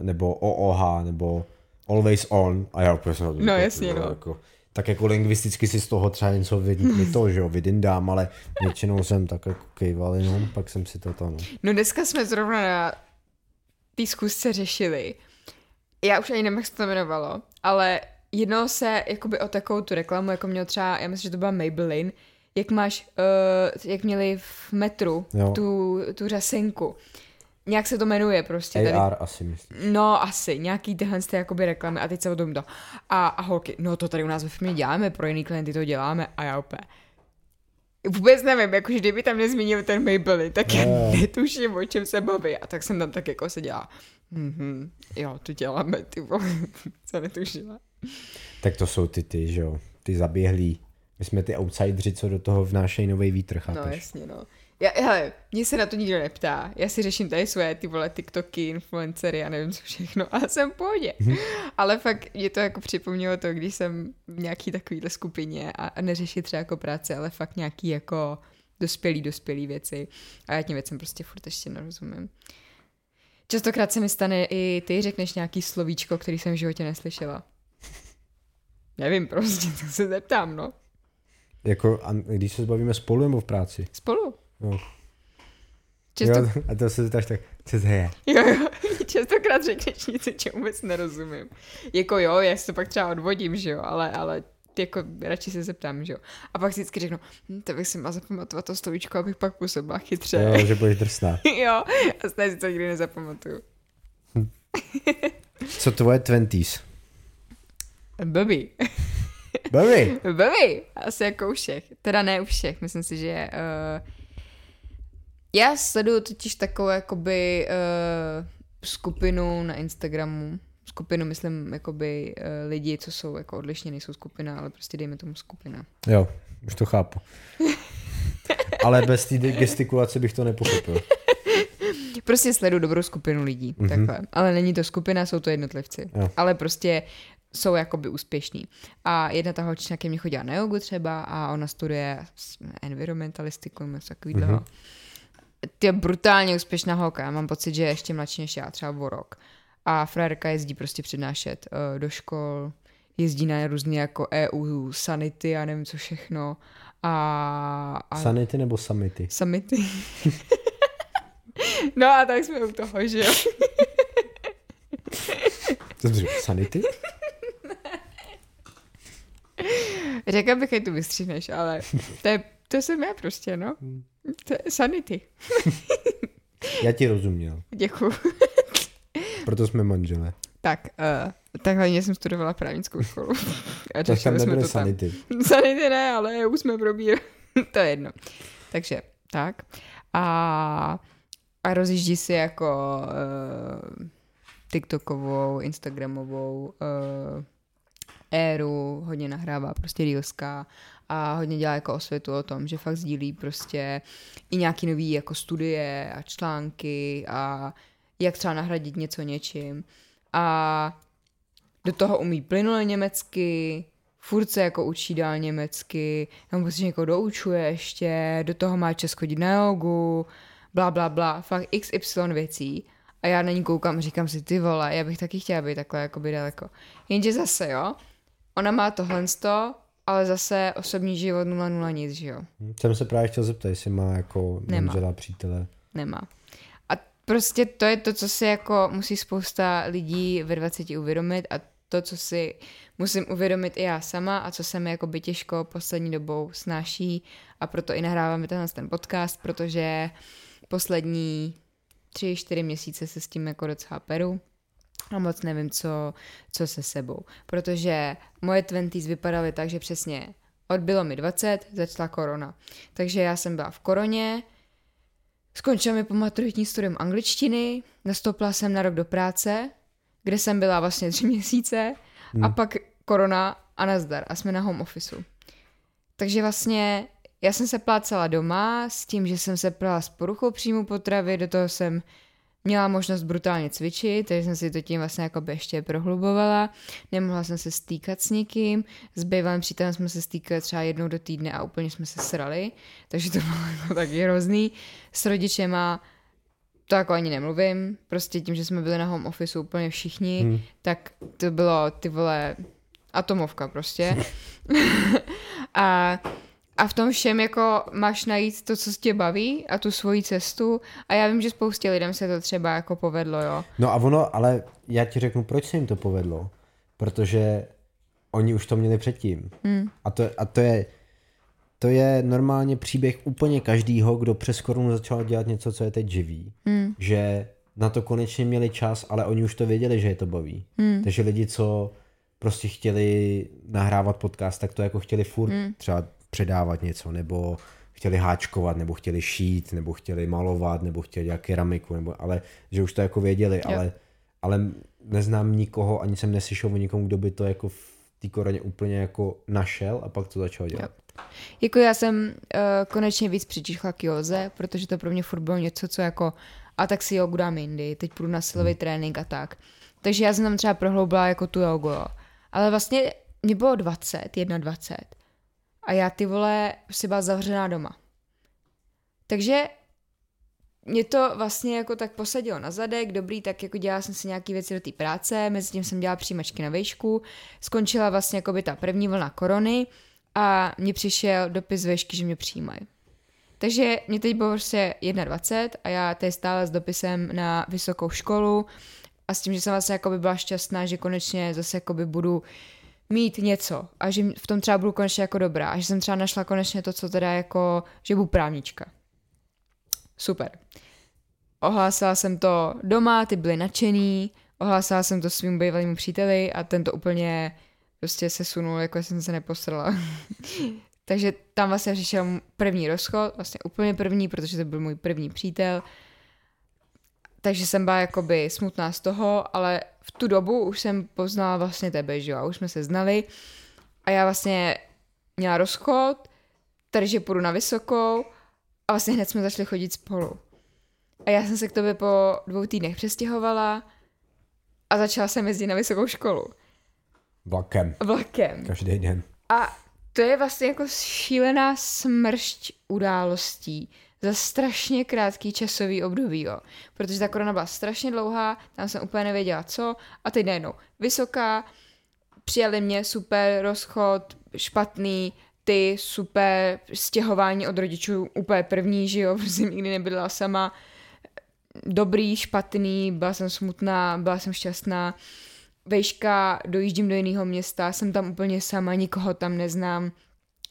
nebo OOH, nebo Always On. A já úplně jsem to No, říkal, jasně, no. Jako, tak jako lingvisticky si z toho třeba něco vy, vy to, že jo, vydindám, ale většinou jsem tak jako kejval jenom, pak jsem si to to, no. No dneska jsme zrovna na té zkusce řešili. Já už ani nevím, jak se to jmenovalo, ale jednalo se jakoby o takovou tu reklamu, jako měl třeba, já myslím, že to byla Maybelline, jak máš, uh, jak měli v metru Jo. tu, tu řasenku. Nějak se to jmenuje prostě. Tady. AR asi myslím. No asi, nějaký tyhle ty jakoby reklamy a teď se o tom to. A, a holky, no to tady u nás ve firmě děláme, pro jiný klienty to děláme a já úplně. Vůbec nevím, jakože kdyby tam nezmínil ten Maybelline, tak já Jo. netuším, o čem se baví. A tak jsem tam tak jako seděla. Mhm, jo, to děláme, ty co netušila. Tak to jsou ty ty, že jo, ty zaběhlí. My jsme ty outsideri, co do toho vnášejí nový vítr, No chápeš? jasně, no. Já, hele, mě se na to nikdo neptá. Já si řeším tady svoje ty vole TikToky, influencery a nevím co všechno a jsem v pohodě. Mhm. Ale fakt mě to jako připomnělo to, když jsem v nějaký takovýhle skupině a, a neřešit třeba jako práce, ale fakt nějaký jako dospělý, dospělý věci. A já těm věcem prostě furt ještě nerozumím. Častokrát se mi stane i ty řekneš nějaký slovíčko, který jsem v životě neslyšela. Nevím prostě, to se zeptám, no. Jako, a když se zbavíme spolu nebo v práci? Spolu. Jo. Často, Jo, a to se zeptáš tak, co to je? Jo, jo, častokrát řekneš něco, čemu vůbec nerozumím. Jako jo, já si to pak třeba odvodím, že jo, ale, ale jako radši se zeptám, že jo. A pak si vždycky řeknu, hm, to bych si měla zapamatovat to slovíčko, abych pak působila chytře. Jo, že budeš drsná. jo, a stejně si to nikdy nezapamatuju. Co tvoje twenties? Blbý. Baby! Blbý. Asi jako u všech. Teda ne u všech, myslím si, že uh, já sleduju totiž takovou jakoby uh, skupinu na Instagramu, skupinu myslím jakoby uh, lidi, co jsou jako odlišně, nejsou skupina, ale prostě dejme tomu skupina. Jo, už to chápu. Ale bez té gestikulace bych to nepochopil. Prostě sleduju dobrou skupinu lidí, Mhm. mm-hmm. takhle. Ale není to skupina, jsou to jednotlivci. Jo. Ale prostě jsou jakoby úspěšní. A jedna ta holčina ke mně chodila na jogu třeba a ona studuje environmentalistiku, něco takového. Mhm. Mm-hmm. Ty je brutálně úspěšná holka, já mám pocit, že je ještě mladší než já, třeba o rok. A frajerka jezdí prostě přednášet uh, do škol, jezdí na různé jako EU sanity a nevím co všechno. A, a Sanity nebo samity? Summity. no a tak jsme u toho, že jo. Řekl? Sanity? Řekla bych, že tu vystřihneš, ale to, je, to jsem já prostě, no. To je sanity. Já ti rozuměl. Děkuju. Proto jsme manželé. Tak, uh, tak hlavně jsem studovala právnickou školu. A Tak tam jsme to tam. sanity. Sanity ne, ale už jsme probírali. to je jedno. Takže, tak. A, a rozjíždí si jako uh, TikTokovou, Instagramovou uh, éru, hodně nahrává prostě reelska a hodně dělá jako osvětu o tom, že fakt sdílí prostě i nějaký nový jako studie a články a jak třeba nahradit něco něčím. A do toho umí plynule německy, furt se jako učí dál německy, tam prostě někoho doučuje ještě, do toho má čas chodit na jogu, bla, bla, bla, fakt XY věcí. A já na ní koukám říkám si, ty vole, já bych taky chtěla být takhle jakoby daleko. Jenže zase, jo, ona má tohle ale zase osobní život 0,0 nic, že jo. Jsem se právě chtěl zeptat, jestli má jako Nemá. manžela, přítele. Nemá. A prostě to je to, co si jako musí spousta lidí ve 20 uvědomit a to, co si musím uvědomit i já sama a co se mi jako by těžko poslední dobou snáší a proto i nahráváme tenhle ten podcast, protože poslední tři, čtyři měsíce se s tím jako docela peru a moc nevím, co, co se sebou. Protože moje twenties vypadaly tak, že přesně odbylo mi 20, začala korona. Takže já jsem byla v koroně, Skončila mi po maturitní studium angličtiny, nastoupila jsem na rok do práce, kde jsem byla vlastně tři měsíce hmm. a pak korona a nazdar a jsme na home officeu. Takže vlastně já jsem se plácala doma s tím, že jsem se plala s poruchou příjmu potravy, do toho jsem měla možnost brutálně cvičit, takže jsem si to tím vlastně jako ještě prohlubovala. Nemohla jsem se stýkat s nikým, s bývalým přítelem jsme se stýkali třeba jednou do týdne a úplně jsme se srali, takže to bylo jako taky hrozný. S rodičema to jako ani nemluvím, prostě tím, že jsme byli na home office úplně všichni, hmm. tak to bylo ty vole atomovka prostě. a a v tom všem jako máš najít to, co tě baví a tu svoji cestu a já vím, že spoustě lidem se to třeba jako povedlo, jo. No a ono, ale já ti řeknu, proč se jim to povedlo. Protože oni už to měli předtím. Hmm. A, to, a to je to je normálně příběh úplně každýho, kdo přes korunu začal dělat něco, co je teď živý. Hmm. Že na to konečně měli čas, ale oni už to věděli, že je to baví. Hmm. Takže lidi, co prostě chtěli nahrávat podcast, tak to jako chtěli furt hmm. třeba předávat něco, nebo chtěli háčkovat, nebo chtěli šít, nebo chtěli malovat, nebo chtěli dělat keramiku, nebo, ale že už to jako věděli, ale, ale neznám nikoho, ani jsem neslyšel o nikomu, kdo by to jako té koroně úplně jako našel a pak to začal dělat. Jo. Jako já jsem uh, konečně víc přičichla k józe, protože to pro mě furt bylo něco, co jako a tak si jogu dám jindy, teď půjdu na silový hmm. trénink a tak. Takže já jsem tam třeba prohloubila jako tu jogu, jo. Ale vlastně mě bylo 20, 21 a já ty vole si byla zavřená doma. Takže mě to vlastně jako tak posadilo na zadek, dobrý, tak jako dělala jsem si nějaký věci do té práce, mezi tím jsem dělala přijímačky na výšku, skončila vlastně jako by ta první vlna korony a mně přišel dopis z výšky, že mě přijímají. Takže mě teď bylo prostě 21 a já teď stále s dopisem na vysokou školu a s tím, že jsem vlastně jako by byla šťastná, že konečně zase jako by budu mít něco a že v tom třeba budu konečně jako dobrá a že jsem třeba našla konečně to, co teda jako, že budu právnička. Super. Ohlásila jsem to doma, ty byli nadšený, ohlásila jsem to svým bývalým příteli a ten to úplně prostě se sunul, jako jsem se nepostrala. Takže tam vlastně přišel první rozchod, vlastně úplně první, protože to byl můj první přítel. Takže jsem byla jakoby smutná z toho, ale v tu dobu už jsem poznala vlastně tebe, že jo, a už jsme se znali. A já vlastně měla rozchod, takže půjdu na vysokou a vlastně hned jsme začali chodit spolu. A já jsem se k tobě po dvou týdnech přestěhovala a začala jsem jezdit na vysokou školu. Vlakem. Vlakem. Každý den. A to je vlastně jako šílená smršť událostí za strašně krátký časový období, jo. Protože ta korona byla strašně dlouhá, tam jsem úplně nevěděla co. A teď najednou vysoká, přijali mě super rozchod, špatný, ty super stěhování od rodičů úplně první, že jo, protože nikdy nebyla sama, dobrý, špatný, byla jsem smutná, byla jsem šťastná, vejška, dojíždím do jiného města, jsem tam úplně sama, nikoho tam neznám,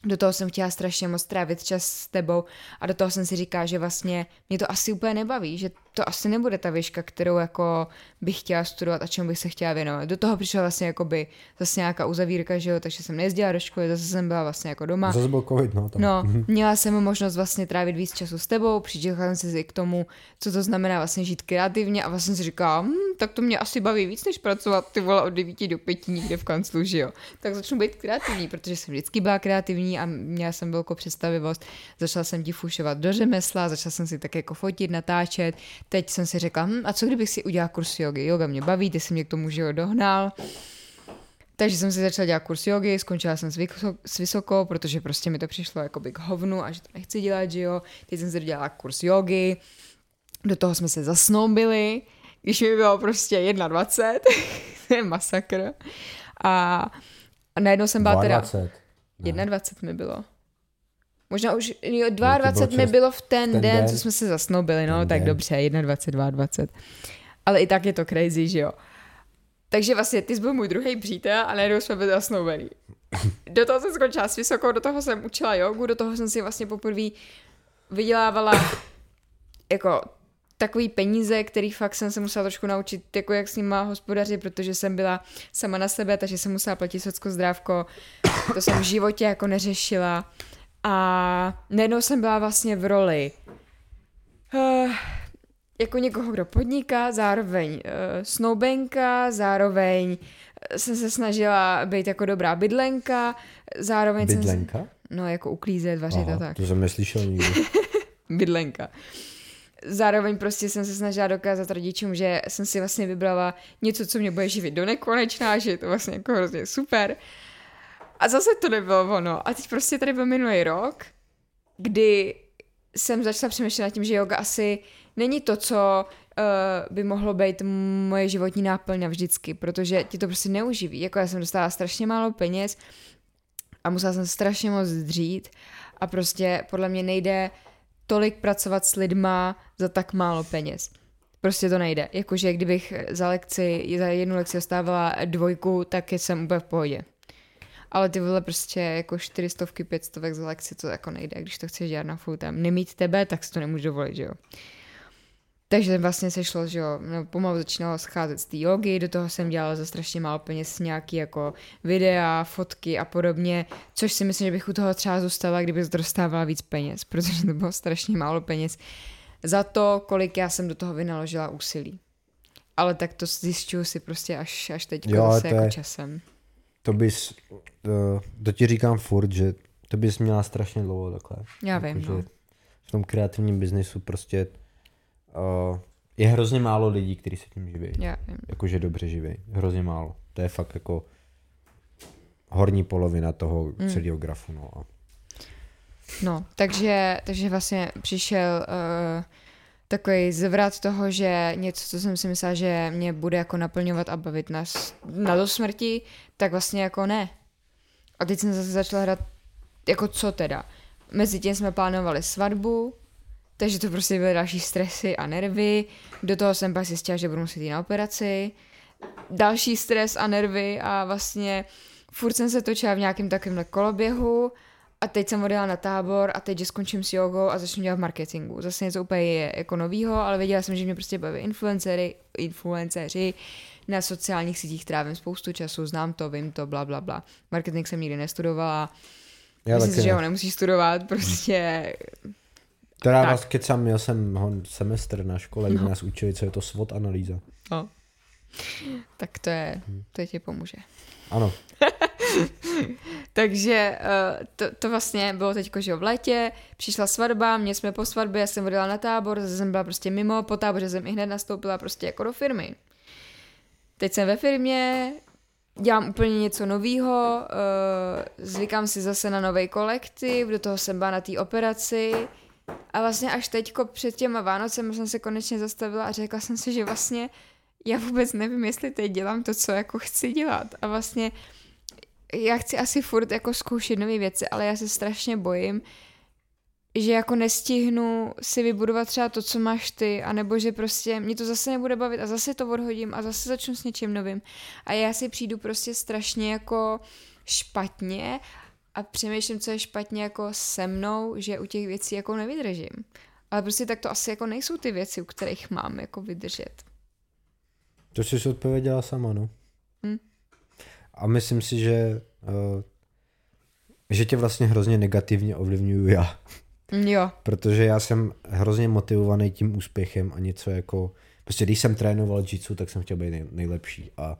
do toho jsem chtěla strašně moc trávit čas s tebou a do toho jsem si říkala, že vlastně mě to asi úplně nebaví, že to asi nebude ta výška, kterou jako bych chtěla studovat a čemu bych se chtěla věnovat. Do toho přišla vlastně jako by zase nějaká uzavírka, že jo, takže jsem nejezdila do školy, zase jsem byla vlastně jako doma. Zase byl covid, no. Tam. No, měla jsem možnost vlastně trávit víc času s tebou, přičekala jsem si k tomu, co to znamená vlastně žít kreativně a vlastně si říkala, hm, tak to mě asi baví víc, než pracovat ty vole od 9 do 5 někde v kanclu, že jo. Tak začnu být kreativní, protože jsem vždycky byla kreativní a měla jsem velkou představivost. Začala jsem ti fušovat do řemesla, začala jsem si tak jako fotit, natáčet. Teď jsem si řekla, hm, a co kdybych si udělal kurz jogy? Yoga mě baví, ty jsi mě k tomu, že dohnal. Takže jsem si začala dělat kurz jogy, skončila jsem s, vysoko, s vysokou, protože prostě mi to přišlo jako k hovnu a že to nechci dělat, že jo. Teď jsem si dělala kurz jogy, do toho jsme se zasnoubili, když mi bylo prostě 21, to je masakr. A, a najednou jsem byla 22. teda... 21 mi bylo. Možná už, jo, 22 no, mi bylo v ten, ten den, den, co jsme se zasnoubili, no, tak den. dobře, 21, 22. Ale i tak je to crazy, že jo. Takže vlastně ty jsi byl můj druhý přítel a najednou jsme byli zasnoubení. Do toho jsem skončila s vysokou, do toho jsem učila jogu, do toho jsem si vlastně poprvé vydělávala jako takový peníze, který fakt jsem se musela trošku naučit, jako jak s nima hospodařit, protože jsem byla sama na sebe, takže jsem musela platit socko zdrávko, to jsem v životě jako neřešila. A najednou jsem byla vlastně v roli uh, jako někoho, kdo podniká, zároveň uh, snoubenka, zároveň jsem se snažila být jako dobrá bydlenka, zároveň bydlenka? jsem... No, jako uklízet, vařit Aha, a tak. to jsem neslyšel nikdy. bydlenka zároveň prostě jsem se snažila dokázat rodičům, že jsem si vlastně vybrala něco, co mě bude živit do nekonečná, že je to vlastně jako hrozně super. A zase to nebylo ono. A teď prostě tady byl minulý rok, kdy jsem začala přemýšlet nad tím, že yoga asi není to, co uh, by mohlo být moje životní náplň vždycky, protože ti to prostě neuživí. Jako já jsem dostala strašně málo peněz a musela jsem strašně moc dřít a prostě podle mě nejde tolik pracovat s lidma za tak málo peněz. Prostě to nejde. Jakože kdybych za lekci, za jednu lekci dostávala dvojku, tak jsem úplně v pohodě. Ale ty vole prostě jako čtyřistovky, pětstovek za lekci, to jako nejde, když to chceš dělat na full time. Nemít tebe, tak si to nemůžu dovolit, že jo. Takže vlastně se šlo, že jo, no, pomalu začínalo scházet z té jogy, do toho jsem dělala za strašně málo peněz nějaký jako videa, fotky a podobně, což si myslím, že bych u toho třeba zůstala, kdyby dostávala víc peněz, protože to bylo strašně málo peněz za to, kolik já jsem do toho vynaložila úsilí. Ale tak to zjišťuju si prostě až, až teď jo, zase jako je, časem. To bys, to, to ti říkám furt, že to bys měla strašně dlouho takhle. Já vím, Jakože no. V tom kreativním biznesu prostě uh, je hrozně málo lidí, kteří se tím živí. Já vím. Jakože dobře živí. Hrozně málo. To je fakt jako horní polovina toho Mm. celého grafu. No. No, takže, takže vlastně přišel uh, takový zvrat toho, že něco, co jsem si myslela, že mě bude jako naplňovat a bavit na, na do smrti, tak vlastně jako ne. A teď jsem zase začala hrát, jako co teda. Mezi tím jsme plánovali svatbu, takže to prostě byly další stresy a nervy. Do toho jsem pak zjistila, že budu muset jít na operaci. Další stres a nervy a vlastně furt jsem se točila v nějakém takovémhle koloběhu a teď jsem odjela na tábor a teď, že skončím s jogou a začnu dělat v marketingu. Zase něco úplně je jako novýho, ale věděla jsem, že mě prostě baví influencery, influenceři, na sociálních sítích trávím spoustu času, znám to, vím to, bla, bla, bla. Marketing jsem nikdy nestudovala, já myslím si, že ne. ho nemusíš studovat, prostě Teda tak. vás kecám, měl jsem ho semestr na škole, kde nás učili, co je to SWOT analýza. No. Tak to je, to ti pomůže. Ano, Takže uh, to, to vlastně bylo teď, že v létě, přišla svatba, mě jsme po svatbě, já jsem odjela na tábor, zase jsem byla prostě mimo, po táboře jsem i hned nastoupila prostě jako do firmy. Teď jsem ve firmě, dělám úplně něco novýho, uh, zvykám si zase na nový kolektiv, do toho jsem byla na té operaci. A vlastně až teďko před těma Vánocem jsem se konečně zastavila a řekla jsem si, že vlastně já vůbec nevím, jestli teď dělám to, co jako chci dělat a vlastně já chci asi furt jako zkoušet nové věci, ale já se strašně bojím, že jako nestihnu si vybudovat třeba to, co máš ty, anebo že prostě mě to zase nebude bavit a zase to odhodím a zase začnu s něčím novým. A já si přijdu prostě strašně jako špatně a přemýšlím, co je špatně jako se mnou, že u těch věcí jako nevydržím. Ale prostě tak to asi jako nejsou ty věci, u kterých mám jako vydržet. To jsi si odpověděla sama, no. Hm. A myslím si, že, uh, že tě vlastně hrozně negativně ovlivňuju já. Mm, Jo, Protože já jsem hrozně motivovaný tím úspěchem a něco jako... Prostě když jsem trénoval jitsu, tak jsem chtěl být nej, nejlepší a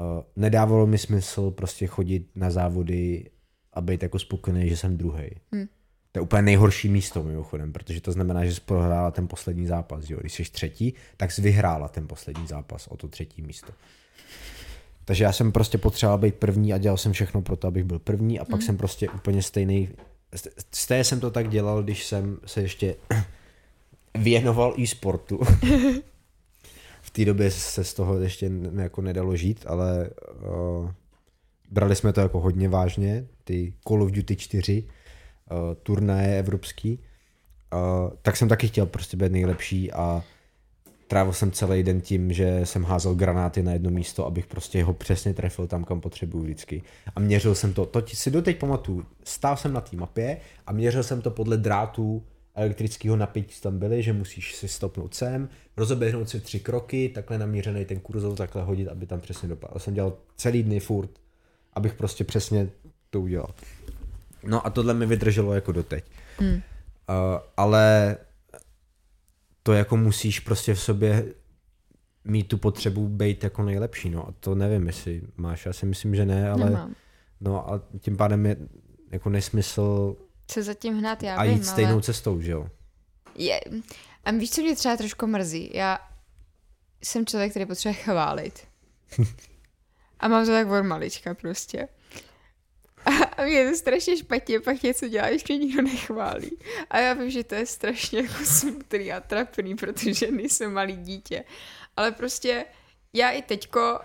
uh, nedávalo mi smysl prostě chodit na závody a být jako spokojený, že jsem druhý. Hm. To je úplně nejhorší místo mimochodem, protože to znamená, že jsi prohrála ten poslední zápas. Jo? Když jsi třetí, tak jsi vyhrála ten poslední zápas o to třetí místo. Takže já jsem prostě potřeboval být první a dělal jsem všechno pro to, abych byl první a pak jsem prostě úplně stejný. Stejně jsem to tak dělal, když jsem se ještě věnoval e-sportu. v té době se z toho ještě ne, jako nedalo žít, ale uh, brali jsme to jako hodně vážně, ty Call of Duty 4, uh, turnaje evropský, uh, tak jsem taky chtěl prostě být nejlepší a trávil jsem celý den tím, že jsem házel granáty na jedno místo, abych prostě ho přesně trefil tam, kam potřebuju vždycky. A měřil jsem to, to si doteď pamatuju, stál jsem na té mapě a měřil jsem to podle drátů elektrického napětí, co tam byly, že musíš si stopnout sem, rozeběhnout si tři kroky, takhle namířený ten kurzor, takhle hodit, aby tam přesně dopadl. To jsem dělal celý dny furt, abych prostě přesně to udělal. No a tohle mi vydrželo jako doteď. Hmm. Uh, ale to jako musíš prostě v sobě mít tu potřebu být jako nejlepší, no a to nevím, jestli máš, já si myslím, že ne, ale nemám. no a tím pádem je jako nesmysl Se zatím hnát, já a vím, jít stejnou ale... cestou, že jo? Je, a víš, co mě třeba trošku mrzí? Já jsem člověk, který potřebuje chválit. A mám to tak od malička prostě. A, mě je to strašně špatně, pak něco dělá, mě nikdo nechválí. A já vím, že to je strašně jako smutný a trapný, protože nejsem malý dítě. Ale prostě já i teďko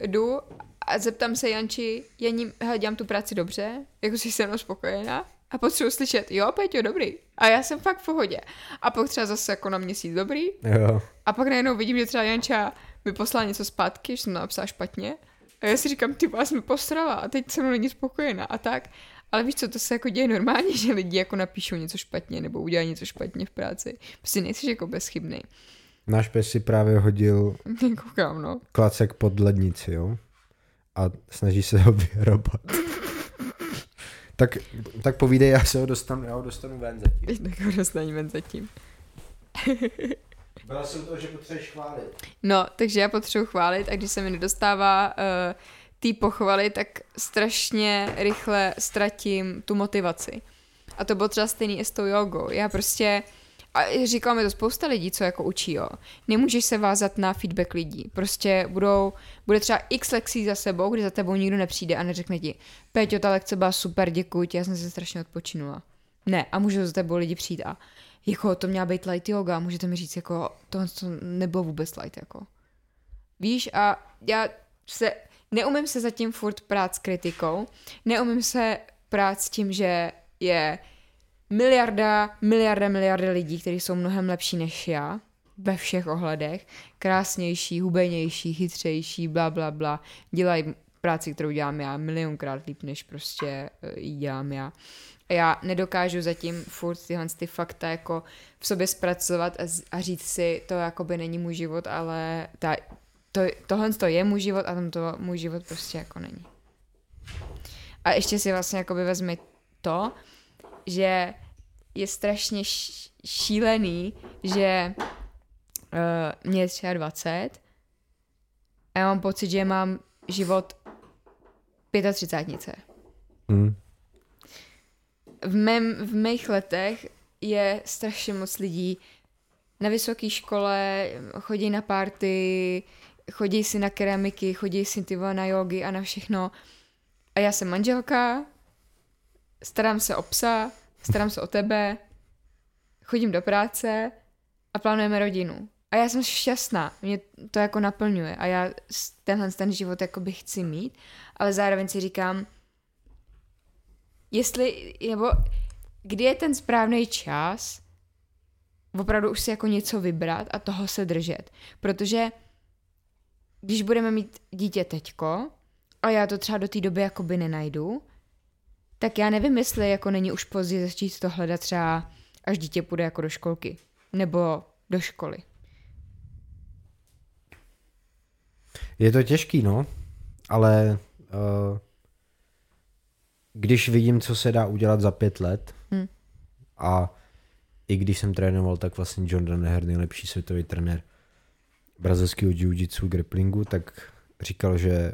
jdu a zeptám se Janči, Janí, hele, dělám tu práci dobře, jako jsi se mnou spokojená? A potřebuji slyšet, jo, Peťo, dobrý. A já jsem fakt v pohodě. A pak třeba zase jako na měsíc dobrý. Jo. A pak najednou vidím, že třeba Janča mi poslala něco zpátky, že jsem to napsala špatně. A já si říkám, ty vás mi postrala a teď se mnou není spokojená a tak. Ale víš co, to se jako děje normálně, že lidi jako napíšou něco špatně nebo udělají něco špatně v práci. Prostě nejsi jako bezchybný. Náš pes si právě hodil Koukám, no. klacek pod lednici, jo? A snaží se ho vyhrabat. tak, tak povídej, já se ho dostanu, já ho dostanu ven zatím. Tak ho dostaneme zatím. Byla jsem to, že potřebuješ chválit. No, takže já potřebuji chválit a když se mi nedostává uh, té pochvaly, tak strašně rychle ztratím tu motivaci. A to bylo třeba stejný i s tou jogou. Já prostě, a říkala mi to spousta lidí, co jako učí, jo. Nemůžeš se vázat na feedback lidí. Prostě budou, bude třeba x lekcí za sebou, kdy za tebou nikdo nepřijde a neřekne ti, Peťo, ta lekce byla super, děkuji ti, já jsem se strašně odpočinula. Ne, a můžou za tebou lidi přijít a jako to měla být light yoga, můžete mi říct, jako to, to nebylo vůbec light, jako. Víš, a já se, neumím se zatím furt prát s kritikou, neumím se prát s tím, že je miliarda, miliarda, miliarda lidí, kteří jsou mnohem lepší než já, ve všech ohledech, krásnější, hubenější, chytřejší, bla, bla, bla, dělají práci, kterou dělám já, milionkrát líp, než prostě uh, ji dělám já. Já nedokážu zatím furt tyhle ty fakta jako v sobě zpracovat a, a říct si, to jakoby není můj život, ale ta, to, tohle to je můj život a tam to můj život prostě jako není. A ještě si vlastně jakoby vezmi to, že je strašně šílený, že uh, mě je 23 a já mám pocit, že mám život 35. Hmm. V, mém, v mých letech je strašně moc lidí na vysoké škole, chodí na party, chodí si na keramiky, chodí si ty na jogy a na všechno. A já jsem manželka, starám se o psa, starám se o tebe, chodím do práce a plánujeme rodinu. A já jsem šťastná, mě to jako naplňuje a já tenhle ten život jako bych chci mít, ale zároveň si říkám, jestli, nebo kdy je ten správný čas opravdu už si jako něco vybrat a toho se držet. Protože když budeme mít dítě teďko a já to třeba do té doby jakoby nenajdu, tak já nevím, jestli jako není už pozdě začít to hledat třeba až dítě půjde jako do školky nebo do školy. Je to těžký, no, ale uh, když vidím, co se dá udělat za pět let hmm. a i když jsem trénoval, tak vlastně John Danaher, nejlepší světový trenér brazilského jiu-jitsu, grapplingu, tak říkal, že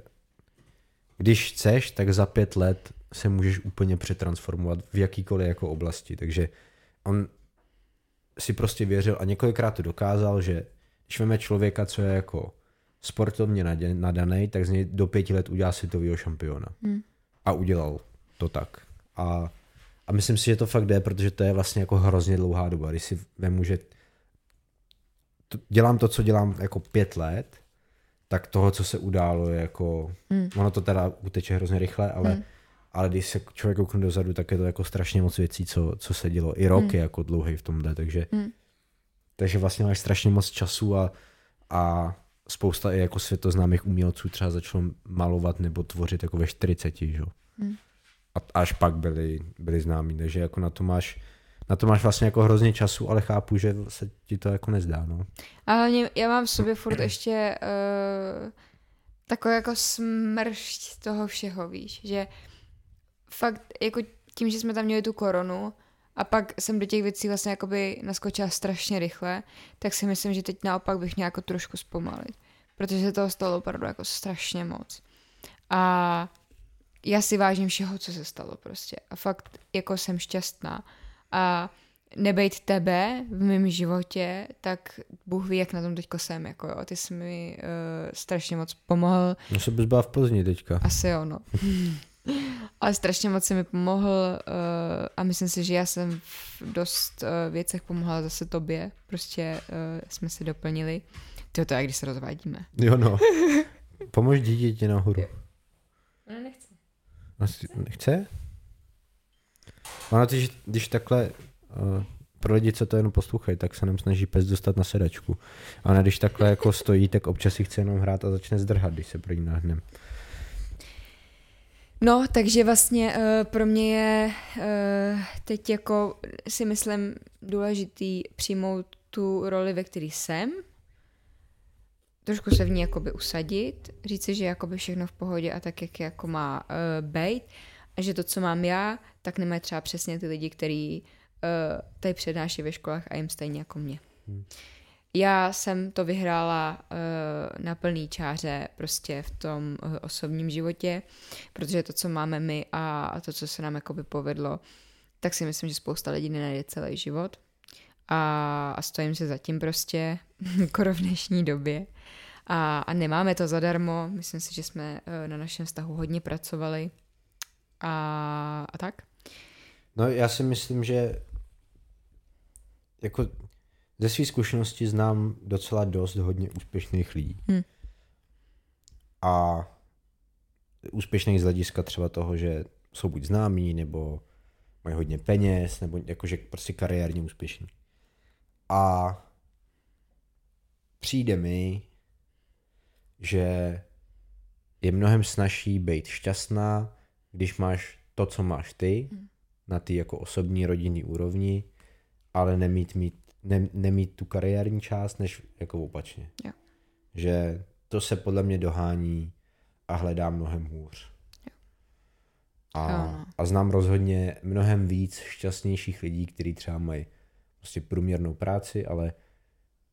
když chceš, tak za pět let se můžeš úplně přetransformovat v jakýkoliv jako oblasti. Takže on si prostě věřil a několikrát to dokázal, že když veme člověka, co je jako sportovně nadaný, tak z něj do pěti let udělá světového šampiona. Hmm. A udělal to tak. A, a myslím si, že to fakt jde, protože to je vlastně jako hrozně dlouhá doba. Když si vemu, že to, dělám to, co dělám jako pět let, tak toho, co se událo, je jako, hmm. ono to teda uteče hrozně rychle, ale, hmm. ale když se člověk koukne dozadu, tak je to jako strašně moc věcí, co, co se dělo. I rok hmm. je jako dlouhý v tomhle, takže, hmm. takže vlastně máš strašně moc času a, a spousta i jako světoznámých umělců třeba začalo malovat nebo tvořit jako ve 40, že? Hmm. A až pak byli, byli známí, takže jako na to máš na to máš vlastně jako hrozně času, ale chápu, že se ti to jako nezdá, no. A hlavně já mám v sobě furt ještě uh, takový jako smršť toho všeho, víš, že fakt jako tím, že jsme tam měli tu koronu a pak jsem do těch věcí vlastně jakoby naskočila strašně rychle, tak si myslím, že teď naopak bych měla jako trošku zpomalit, protože se toho stalo opravdu jako strašně moc. A já si vážím všeho, co se stalo prostě. A fakt jako jsem šťastná a nebejt tebe v mém životě, tak Bůh ví, jak na tom teďko jsem, jako jo. Ty jsi mi uh, strašně moc pomohl. No se bys byla v Plzni teďka. Asi jo, no. Ale strašně moc si mi pomohl uh, a myslím si, že já jsem v dost uh, věcech pomohla zase tobě. Prostě uh, jsme se doplnili. To to je, když se rozvádíme. Jo no. Pomož dítěti nahoru. Ona nechce. Asi nechce? Ono, když, když takhle uh, pro lidi, co to jenom poslouchají, tak se nám snaží pes dostat na sedačku. A když takhle jako stojí, tak občas si chce jenom hrát a začne zdrhat, když se pro ní nahnem. No, takže vlastně uh, pro mě je uh, teď jako si myslím důležitý přijmout tu roli, ve které jsem, trošku se v ní jakoby usadit, říct si, že jakoby všechno v pohodě a tak, jak jako má uh, být a že to, co mám já, tak nemají třeba přesně ty lidi, kteří uh, tady přednáší ve školách a jim stejně jako mě. Hmm. já jsem to vyhrála uh, na plný čáře prostě v tom uh, osobním životě, protože to, co máme my a, a to, co se nám jakoby povedlo, tak si myslím, že spousta lidí nenajde celý život a, a stojím se zatím prostě, skoro v dnešní době. A, a nemáme to zadarmo, myslím si, že jsme uh, na našem vztahu hodně pracovali a, a tak. No já si myslím, že jako ze své zkušenosti znám docela dost hodně úspěšných lidí. Hmm. A úspěšných z hlediska třeba toho, že jsou buď známí, nebo mají hodně peněz, nebo jakože prostě kariérně úspěšní. A přijde mi, že je mnohem snažší být šťastná, když máš to, co máš ty, hmm. na ty jako osobní rodinný úrovni, ale nemít, mít, ne, nemít tu kariérní část, než jako opačně. Jo. Že to se podle mě dohání a hledá mnohem hůř. Jo. A, Jo. a znám rozhodně mnohem víc šťastnějších lidí, kteří třeba mají prostě průměrnou práci, ale,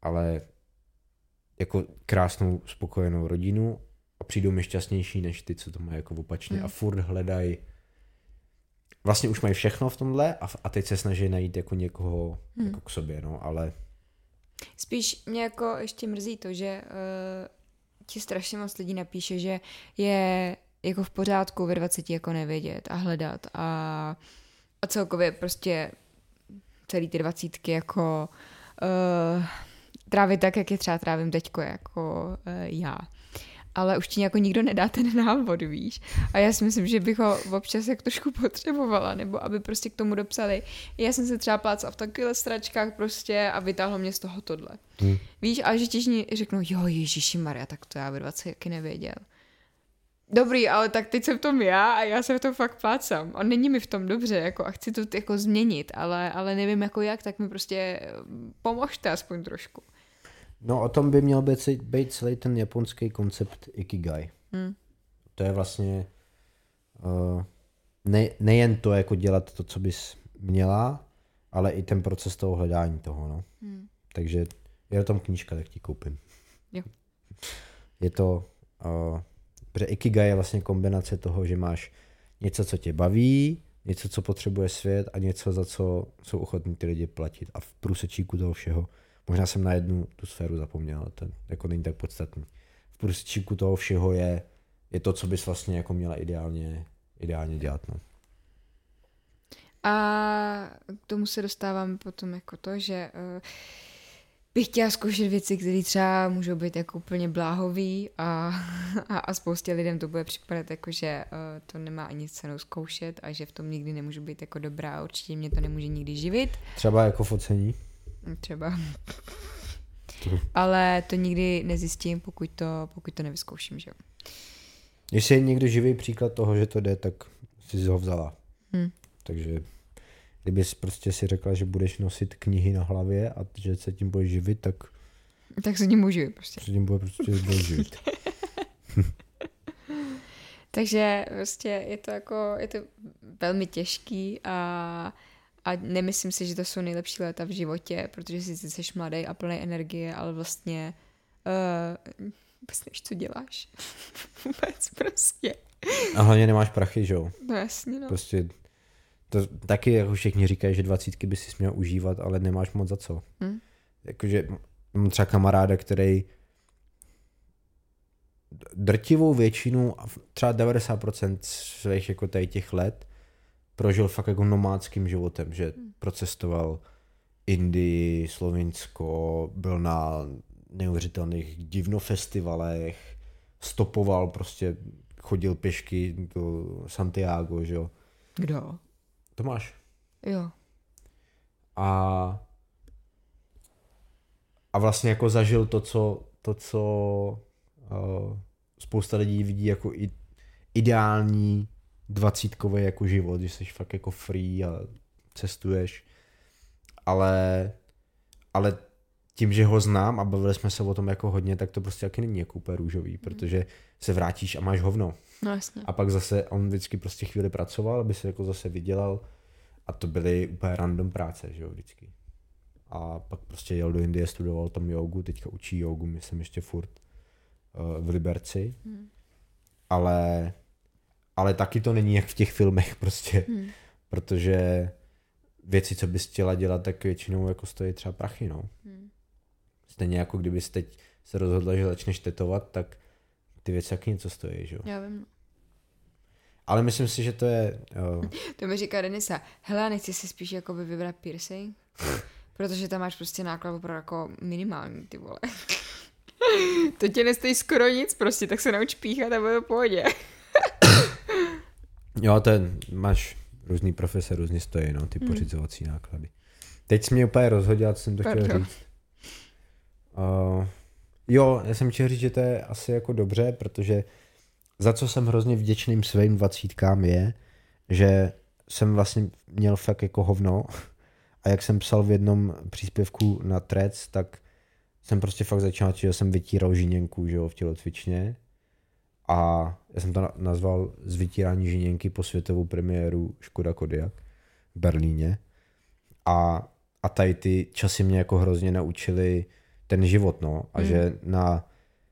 ale jako krásnou, spokojenou rodinu a přijdou mi šťastnější než ty, co to mají jako opačně Mm. a furt hledají vlastně už mají všechno v tomhle a, a teď se snaží najít jako někoho Mm. jako k sobě, no, ale Spíš mě jako ještě mrzí to, že uh, ti strašně moc lidí napíše, že je jako v pořádku ve 20 jako nevědět a hledat a, a celkově prostě celý ty dvacítky jako uh, trávit tak, jak je třeba trávím teďko jako uh, já. Ale už ti jako nikdo nedá ten návod, víš. A já si myslím, že bych ho občas jak trošku potřebovala, nebo aby prostě k tomu dopsali. Já jsem se třeba plácala v takových stračkách prostě a vytáhlo mě z toho tohle. hm. Víš, a že ti řeknou, jo, Ježíši Maria, tak to já ve 20 taky nevěděl. Dobrý, ale tak teď jsem v tom já a já se v tom fakt plácám. A není mi v tom dobře, jako a chci to jako změnit, ale, ale nevím jako jak, tak mi prostě eh, pomožte aspoň trošku. no o tom by měl být, být celý ten japonský koncept Ikigai. Hmm. To je vlastně uh, ne, nejen to, jako dělat to, co bys měla, ale i ten proces toho hledání toho, no. Hmm. Takže je o tom knížka, tak ti koupím. Jo. Je to, uh, protože Ikigai je vlastně kombinace toho, že máš něco, co tě baví, něco, co potřebuje svět a něco, za co jsou ochotní ty lidi platit. A v průsečíku toho všeho, možná jsem na jednu tu sféru zapomněl, ale to jako není tak podstatný. V průsečíku toho všeho je, je to, co bys vlastně jako měla ideálně, ideálně dělat. No. A k tomu se dostávám potom jako to, že uh, bych chtěla zkoušet věci, které třeba můžou být jako úplně bláhový a, a, a spoustě lidem to bude připadat jako, že uh, to nemá ani cenu zkoušet a že v tom nikdy nemůžu být jako dobrá a určitě mě to nemůže nikdy živit. Třeba jako focení. Třeba. Ale to nikdy nezjistím, pokud to, pokud to nevyzkouším, že jo. Jestli je někdo živý příklad toho, že to jde, tak si ho vzala. Hm. Takže kdybys prostě si řekla, že budeš nosit knihy na hlavě a že se tím budeš živit, tak Tak se tím můžu prostě. se tím bude prostě budeš živit. Takže prostě je to jako, je to velmi těžký a, a nemyslím si, že to jsou nejlepší léta v životě, protože si jsi mladý a plný energie, ale vlastně uh, vůbec nevíš, co děláš. vůbec prostě. A hlavně nemáš prachy, že jo? No jasně, no. Prostě to taky jako všichni říkají, že dvacítky by si měl užívat, ale nemáš moc za co. Hm. Jakože mám třeba kamaráda, který drtivou většinu, a třeba 90% svých jako tady těch let prožil fakt jako nomádským životem, že procestoval Indii, Slovinsko, byl na neuvěřitelných divnofestivalech, stopoval prostě, chodil pěšky do Santiago, že jo. Kdo? Tomáš. Jo. A, a vlastně jako zažil to, co, to, co uh, spousta lidí vidí jako i, ideální dvacítkový jako život, že jsi fakt jako free a cestuješ. Ale, ale tím, že ho znám a bavili jsme se o tom jako hodně, tak to prostě taky není jako úplně růžový, protože se vrátíš a máš hovno. No jasně. A pak zase on vždycky prostě chvíli pracoval, aby se jako zase vydělal a to byly úplně random práce, že jo, vždycky. a pak prostě jel do Indie, studoval tam jogu, teďka učí jogu, myslím ještě furt uh, v Liberci. Hmm. Ale, ale taky to není jak v těch filmech prostě, hmm. protože věci, co bys chtěla dělat, tak většinou jako stojí třeba prachy, no. Hmm. Stejně jako kdybys teď se rozhodla, že začneš tetovat, tak ty věci taky něco stojí, že jo? Já vím. Ale myslím si, že to je... Uh... to mi říká Denisa, hele, nechci si spíš jakoby vybrat piercing? Protože tam máš prostě náklad opravdu jako minimální, ty vole. to tě nestojí skoro nic prostě, tak se nauč píchat a bude v pohodě. jo, ten máš různý profese, různě stojí, no, ty hmm. pořizovací náklady. Teď jsi mě úplně rozhodil, co jsem to Pardon. chtěl říct. Uh, jo, já jsem chtěl říct, že to je asi jako dobře, protože za co jsem hrozně vděčným svým dvacítkám je, že jsem vlastně měl fakt jako hovno. A jak jsem psal v jednom příspěvku na Trec, tak jsem prostě fakt začal, že jsem vytíral žiněnku že jo, v tělocvičně. A já jsem to nazval z vytírání žiněnky po světovou premiéru Škoda Kodiak v Berlíně. A, a tady ty časy mě jako hrozně naučili ten život, no, a mm. že na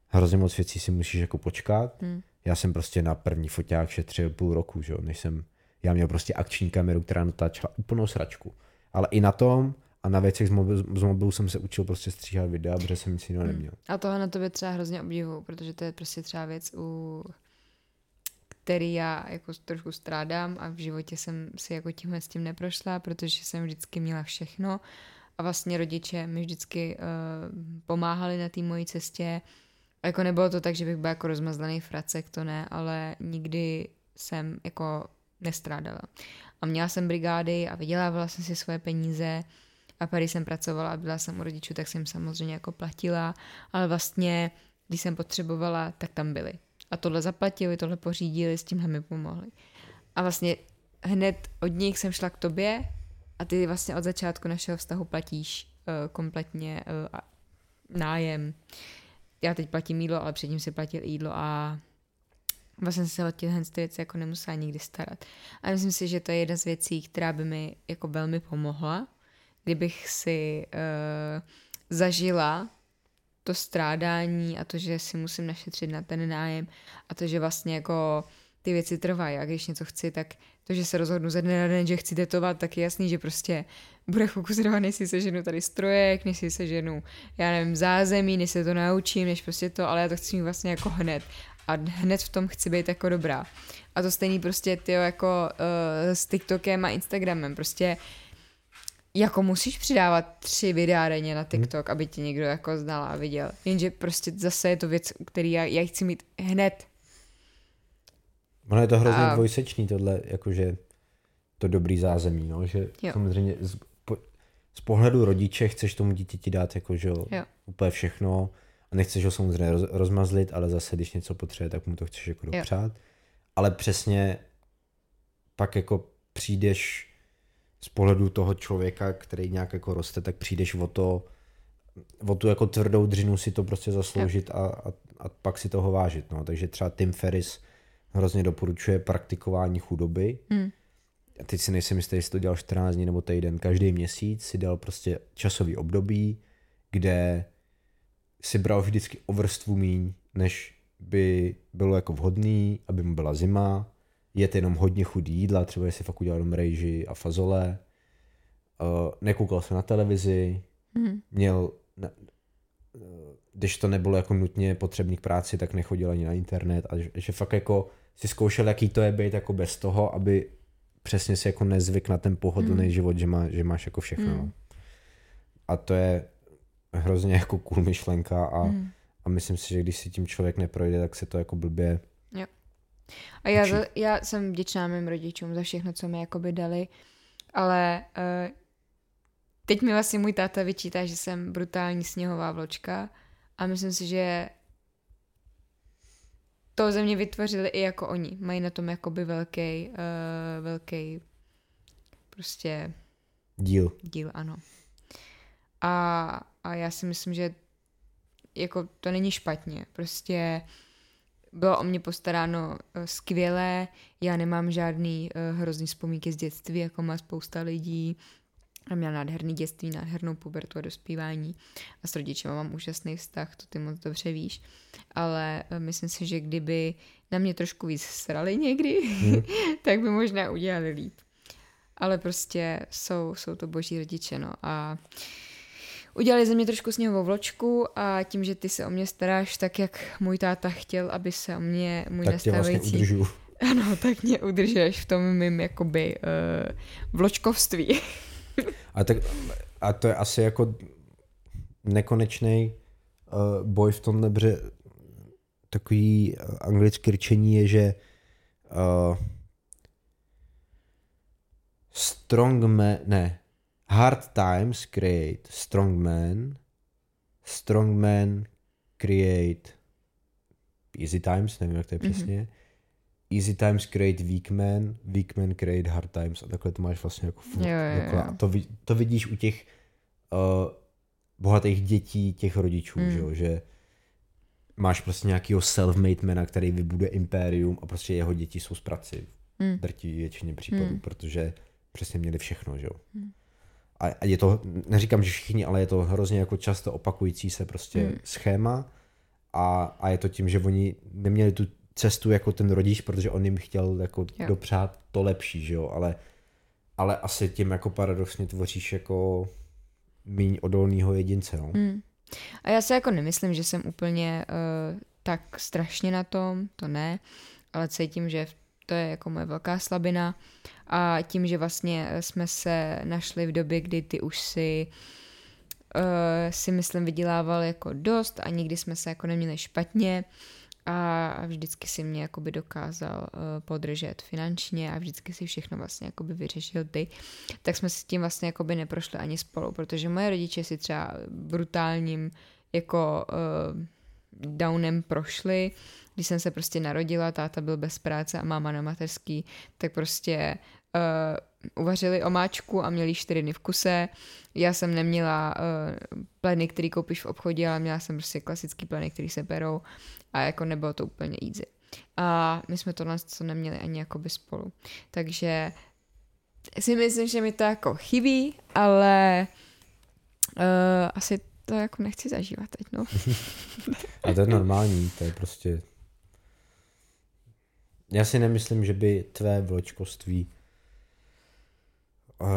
hrozně moc věcí si musíš jako počkat. Mm. Já jsem prostě na první foťák šetřil půl roku, že jo, než jsem, já měl prostě akční kameru, která natáčela úplnou sračku. Ale i na tom a na věcech z mobilu, z mobilu jsem se učil prostě stříhat videa, protože jsem nic jiného hmm. neměl. A toho na tobě třeba hrozně obdivu, protože to je prostě třeba věc, u který já jako trošku strádám a v životě jsem si jako tímhle s tím neprošla, protože jsem vždycky měla všechno a vlastně rodiče mi vždycky uh, pomáhali na té mojí cestě. Jako nebylo to tak, že bych byla jako rozmazlený fracek, to ne, ale nikdy jsem jako nestrádala. A měla jsem brigády a vydělávala jsem si svoje peníze a tady jsem pracovala a byla jsem u rodičů, tak jsem samozřejmě jako platila, ale vlastně, když jsem potřebovala, tak tam byli. A tohle zaplatili, tohle pořídili, s tímhle mi pomohli. A vlastně hned od nich jsem šla k tobě a ty vlastně od začátku našeho vztahu platíš uh, kompletně uh, nájem. Já teď platím jídlo, ale předtím si platil jídlo a vlastně se o těchto věci jako nemusela nikdy starat. A myslím si, že to je jedna z věcí, která by mi jako velmi pomohla, kdybych si uh, zažila to strádání a to, že si musím našetřit na ten nájem a to, že vlastně jako ty věci trvají a když něco chci, tak to, že se rozhodnu ze dne na den, že chci tetovat, tak je jasný, že prostě bude než si seženu tady strojek, než si seženu, já nevím, zázemí, než se to naučím, než prostě to, ale já to chci mít vlastně jako hned a hned v tom chci být jako dobrá. A to stejný prostě ty jako uh, s TikTokem a Instagramem, prostě jako musíš přidávat tři videa denně na TikTok, hmm. aby tě někdo jako znal a viděl. Jenže prostě zase je to věc, který já, já chci mít hned. Ono je to hrozně a... dvojsečný tohle, jakože to dobrý zázemí, no, že jo. samozřejmě z, po, z pohledu rodiče chceš tomu dítěti dát jako, že jo. úplně všechno a nechceš ho samozřejmě roz, rozmazlit, ale zase, když něco potřebuje, tak mu to chceš jako dopřát. Jo. Ale přesně pak jako přijdeš z pohledu toho člověka, který nějak jako roste, tak přijdeš o to, o tu jako tvrdou dřinu si to prostě zasloužit a, a, a pak si toho vážit. No. Takže třeba Tim Ferris hrozně doporučuje praktikování chudoby. Hmm. A teď si nejsem jistý, jestli to dělal 14 dní nebo týden. Každý měsíc si dal prostě časový období, kde si bral vždycky o vrstvu míň, než by bylo jako vhodný, aby mu byla zima, jet jenom hodně chudý jídla, třeba jestli fakt udělal jenom rejži a fazole, uh, nekoukal se na televizi, mm. měl, ne, uh, když to nebylo jako nutně potřebný k práci, tak nechodil ani na internet a že, že fakt jako si zkoušel, jaký to je být jako bez toho, aby přesně si jako nezvyk na ten pohodlný mm. život, že, má, že máš jako všechno. Mm. A to je hrozně jako cool myšlenka a, mm. a myslím si, že když si tím člověk neprojde, tak se to jako blbě jo. A já, za, já jsem vděčná mým rodičům za všechno, co mi jakoby dali, ale uh, teď mi vlastně můj táta vyčítá, že jsem brutální sněhová vločka a myslím si, že to ze mě vytvořili i jako oni. Mají na tom jakoby velký, uh, velký prostě díl. Díl, ano. A, a já si myslím, že jako to není špatně. Prostě bylo o mě postaráno uh, skvěle, já nemám žádný uh, hrozný vzpomínky z dětství, jako má spousta lidí. A měla nádherný dětství, nádhernou pubertu a dospívání a s rodičem mám úžasný vztah, to ty moc dobře víš, ale eh, myslím si, že kdyby na mě trošku víc srali někdy, hmm. tak by možná udělali líp. Ale prostě jsou, jsou to boží rodiče, no a udělali ze mě trošku sněhovou vločku a tím, že ty se o mě staráš tak, jak můj táta chtěl, aby se o mě můj tak nastávající... Vlastně ano, tak mě udržuješ v tom mým jakoby uh, vločkovství. A, tak, a to je asi jako nekonečný uh, boj v tomhle, protože takový uh, anglické řečení je, že uh, strong man, ne, hard times create strong men, strong men create easy times, nevím, jak to je mm-hmm. Easy times create weak men, weak men create hard times a takhle to máš vlastně jako furt. Jo, jo, jo. To, to vidíš u těch uh, bohatých dětí těch rodičů, mm. že, jo? že máš prostě nějakého self-made mana, který vybuduje impérium a prostě jeho děti jsou z praci mm. drtí většině případů, mm. protože přesně měli všechno, že jo. Mm. A, a je to, neříkám, že všichni, ale je to hrozně jako často opakující se prostě mm. schéma a, a je to tím, že oni neměli tu cestu jako ten rodič, protože on jim chtěl jako jo. dopřát to lepší, že jo, ale, ale asi tím jako paradoxně tvoříš jako míň odolného jedince, no. Mm. A já se jako nemyslím, že jsem úplně uh, tak strašně na tom, to ne, ale cítím, že to je jako moje velká slabina a tím, že vlastně jsme se našli v době, kdy ty už si uh, si myslím vydělával jako dost a nikdy jsme se jako neměli špatně, a vždycky si mě jakoby dokázal uh, podržet finančně a vždycky si všechno vlastně jakoby vyřešil ty, tak jsme si tím vlastně jakoby neprošli ani spolu, protože moje rodiče si třeba brutálním jako uh, downem prošli, když jsem se prostě narodila, táta byl bez práce a máma na mateřský, tak prostě uh, uvařili omáčku a měli čtyři dny v kuse. Já jsem neměla uh, pleny, který koupíš v obchodě, ale měla jsem prostě klasický pleny, který se perou a jako nebylo to úplně easy. A my jsme tohle co neměli ani by spolu. Takže si myslím, že mi to jako chybí, ale uh, asi to jako nechci zažívat teď, no. a to je normální, to je prostě... Já si nemyslím, že by tvé vločkoství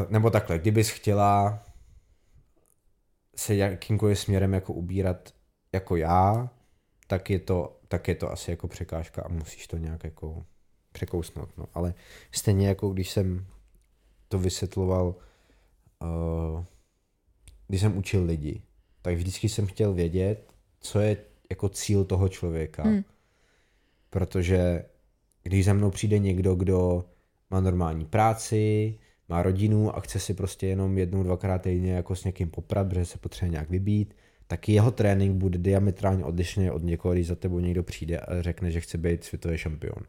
nebo takhle, kdybys chtěla se jakýmkoliv směrem jako ubírat jako já, tak je to, tak je to asi jako překážka a musíš to nějak jako překousnout. No. Ale stejně jako když jsem to vysvětloval, uh, když jsem učil lidi, tak vždycky jsem chtěl vědět, co je jako cíl toho člověka. Hmm. Protože když za mnou přijde někdo, kdo má normální práci, má rodinu a chce si prostě jenom jednou, dvakrát týdně jako s někým poprat, protože se potřebuje nějak vybít, tak jeho trénink bude diametrálně odlišný od někoho, když za tebou někdo přijde a řekne, že chce být světový šampion.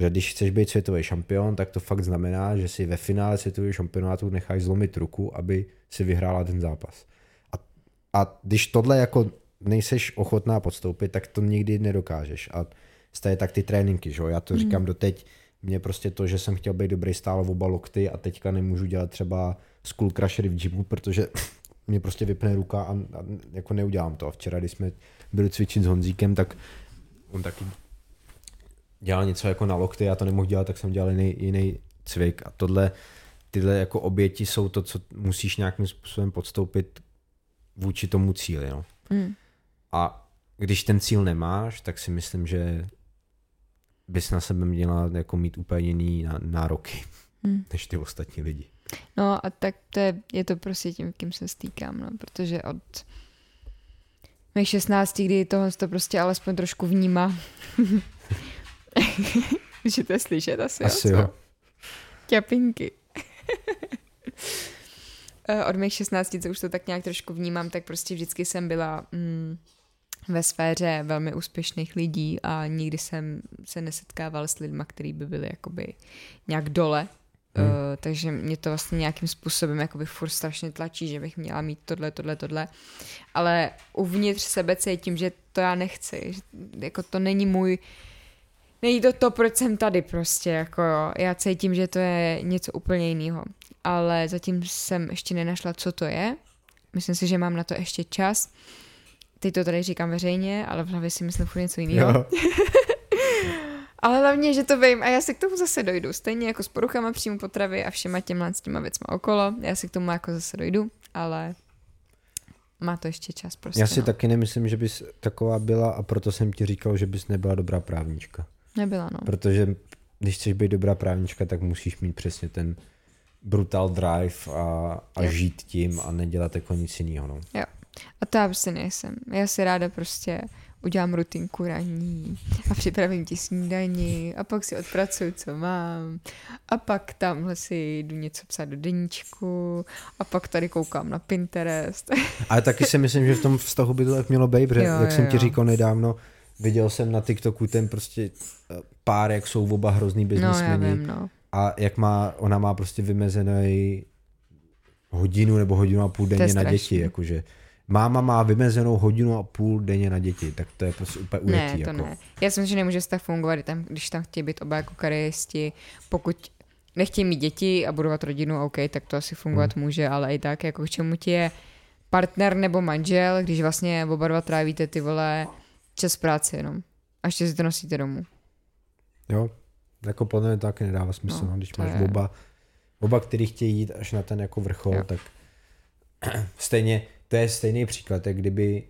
Že když chceš být světový šampion, tak to fakt znamená, že si ve finále světového šampionátu necháš zlomit ruku, aby si vyhrála ten zápas. A, a když tohle jako nejseš ochotná podstoupit, tak to nikdy nedokážeš. A staje tak ty tréninky, že jo? Já to mm. říkám doteď, mě prostě to, že jsem chtěl být dobrý stál v oba lokty a teďka nemůžu dělat třeba skull crushery v gymu, protože mě prostě vypne ruka a, a jako neudělám to. A včera, když jsme byli cvičit s Honzíkem, tak on taky dělal něco jako na lokty, já to nemohl dělat, tak jsem dělal jiný, jiný cvik a tohle, tyhle jako oběti jsou to, co musíš nějakým způsobem podstoupit vůči tomu cíli. No. Mm. A když ten cíl nemáš, tak si myslím, že bys na sebe měla jako mít úplně jiný nároky mm. než ty ostatní lidi. No a tak to je, je to prostě tím, kým se stýkám, no, protože od mých 16, kdy tohle to prostě alespoň trošku vnímá. že to je slyšet asi, asi jo. jo. Ťapinky. Eh, od mých 16, co už to tak nějak trošku vnímám, tak prostě vždycky jsem byla mm, ve sféře velmi úspěšných lidí a nikdy jsem se nesetkával s lidmi, kteří by byli jakoby nějak dole Hmm. Uh, takže mě to vlastně nějakým způsobem jakoby furt strašně tlačí, že bych měla mít tohle, tohle, tohle. Ale uvnitř sebe cítím, že to já nechci. Že jako to není můj Není to to, proč jsem tady prostě, jako jo. Já cítím, že to je něco úplně jiného. Ale zatím jsem ještě nenašla, co to je. Myslím si, že mám na to ještě čas. Teď to tady říkám veřejně, ale v hlavě si myslím furt něco jiného. Jo. Ale hlavně, že to vím a já se k tomu zase dojdu. Stejně jako s poruchama příjmu potravy a všema těmhle s těma věcma okolo. Já se k tomu jako zase dojdu, ale má to ještě čas prostě. Já si no. taky nemyslím, že bys taková byla a proto jsem ti říkal, že bys nebyla dobrá právnička. Nebyla, no. Protože když chceš být dobrá právnička, tak musíš mít přesně ten brutal drive a, a Jo. žít tím a nedělat jako nic jiného. No. A to já prostě nejsem. Já si ráda prostě udělám rutinku ranní a připravím ti snídani a pak si odpracuju, co mám a pak tamhle si jdu něco psát do deníčku a pak tady koukám na Pinterest. Ale taky si myslím, že v tom vztahu by to tak mělo být, protože Jo, jak jo, jsem ti říkal nedávno, viděl jsem na TikToku ten prostě eh, pár, jak jsou oba hrozný No já biznismeni vím, no. a jak má, ona má prostě vymezený hodinu nebo hodinu a půl denně na děti, jakože máma má vymezenou hodinu a půl denně na děti, tak to je prostě úplně Ne, ujetí. to jako. ne. Já si myslím, že nemůže tak fungovat, když tam chtějí být oba jako kariéristi. Pokud nechtějí mít děti a budovat rodinu, OK, tak to asi fungovat Hmm. může, ale i tak, jako k čemu ti je partner nebo manžel, když vlastně oba dva trávíte ty vole čas práce jenom. A ještě si to nosíte domů. Jo, jako podle mě to taky nedává smysl, No, no, když máš je- oba, oba, který chtějí jít až na ten jako vrchol, jo. tak stejně, to je stejný příklad, jak kdyby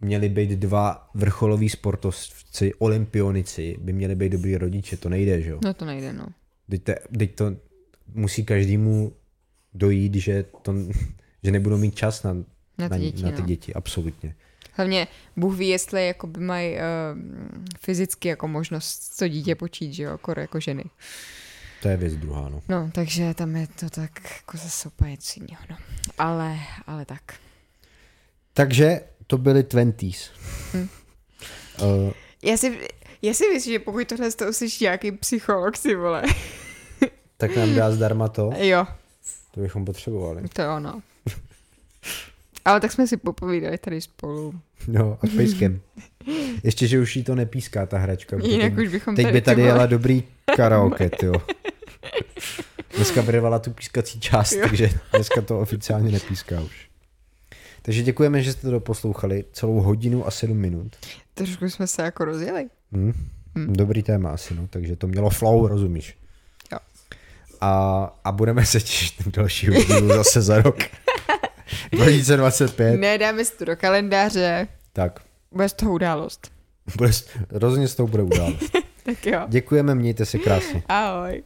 měli být dva vrcholoví sportovci, olympionici, by měli být dobrý rodiče, to nejde, že jo? No to nejde, no. Teď, te, teď to musí každému dojít, že, to, že nebudou mít čas na, Na ty na, děti, na ty no. děti, absolutně. Hlavně Bůh ví, jestli jakoby mají uh, fyzicky jako možnost to dítě počít, že jo, jako, jako ženy. To je věc druhá, no. No, takže tam je to tak jako zase úplně no. Ale, ale tak. Takže to byly twenties. Hm. Uh, Já si, já si myslím, že pokud tohle to uslyší nějaký psycholog, si vole. tak nám dá zdarma to, Jo, to bychom potřebovali. to jo, no. Ale tak jsme si popovídali tady spolu. No, a s pejskem. Ještě, že už jí to nepíská, ta hračka. Jinak teď, už bychom teď tady, by tady jela dobrý karaoke, jo. Dneska vyrvala tu pískací část, Jo. takže dneska to oficiálně nepíská už. Takže děkujeme, že jste to doposlouchali celou hodinu a sedm minut. Trošku jsme se jako rozjeli. Hm? Hm. Dobrý téma asi, no, takže to mělo flow, rozumíš? Jo. A, a budeme se těšit na další dílu zase za rok. 2025. Ne, dáme si to do kalendáře. Tak, Bude z toho událost. bude, rozhodně s tou bude událost. Tak jo. Děkujeme, mějte se krásně. Ahoj.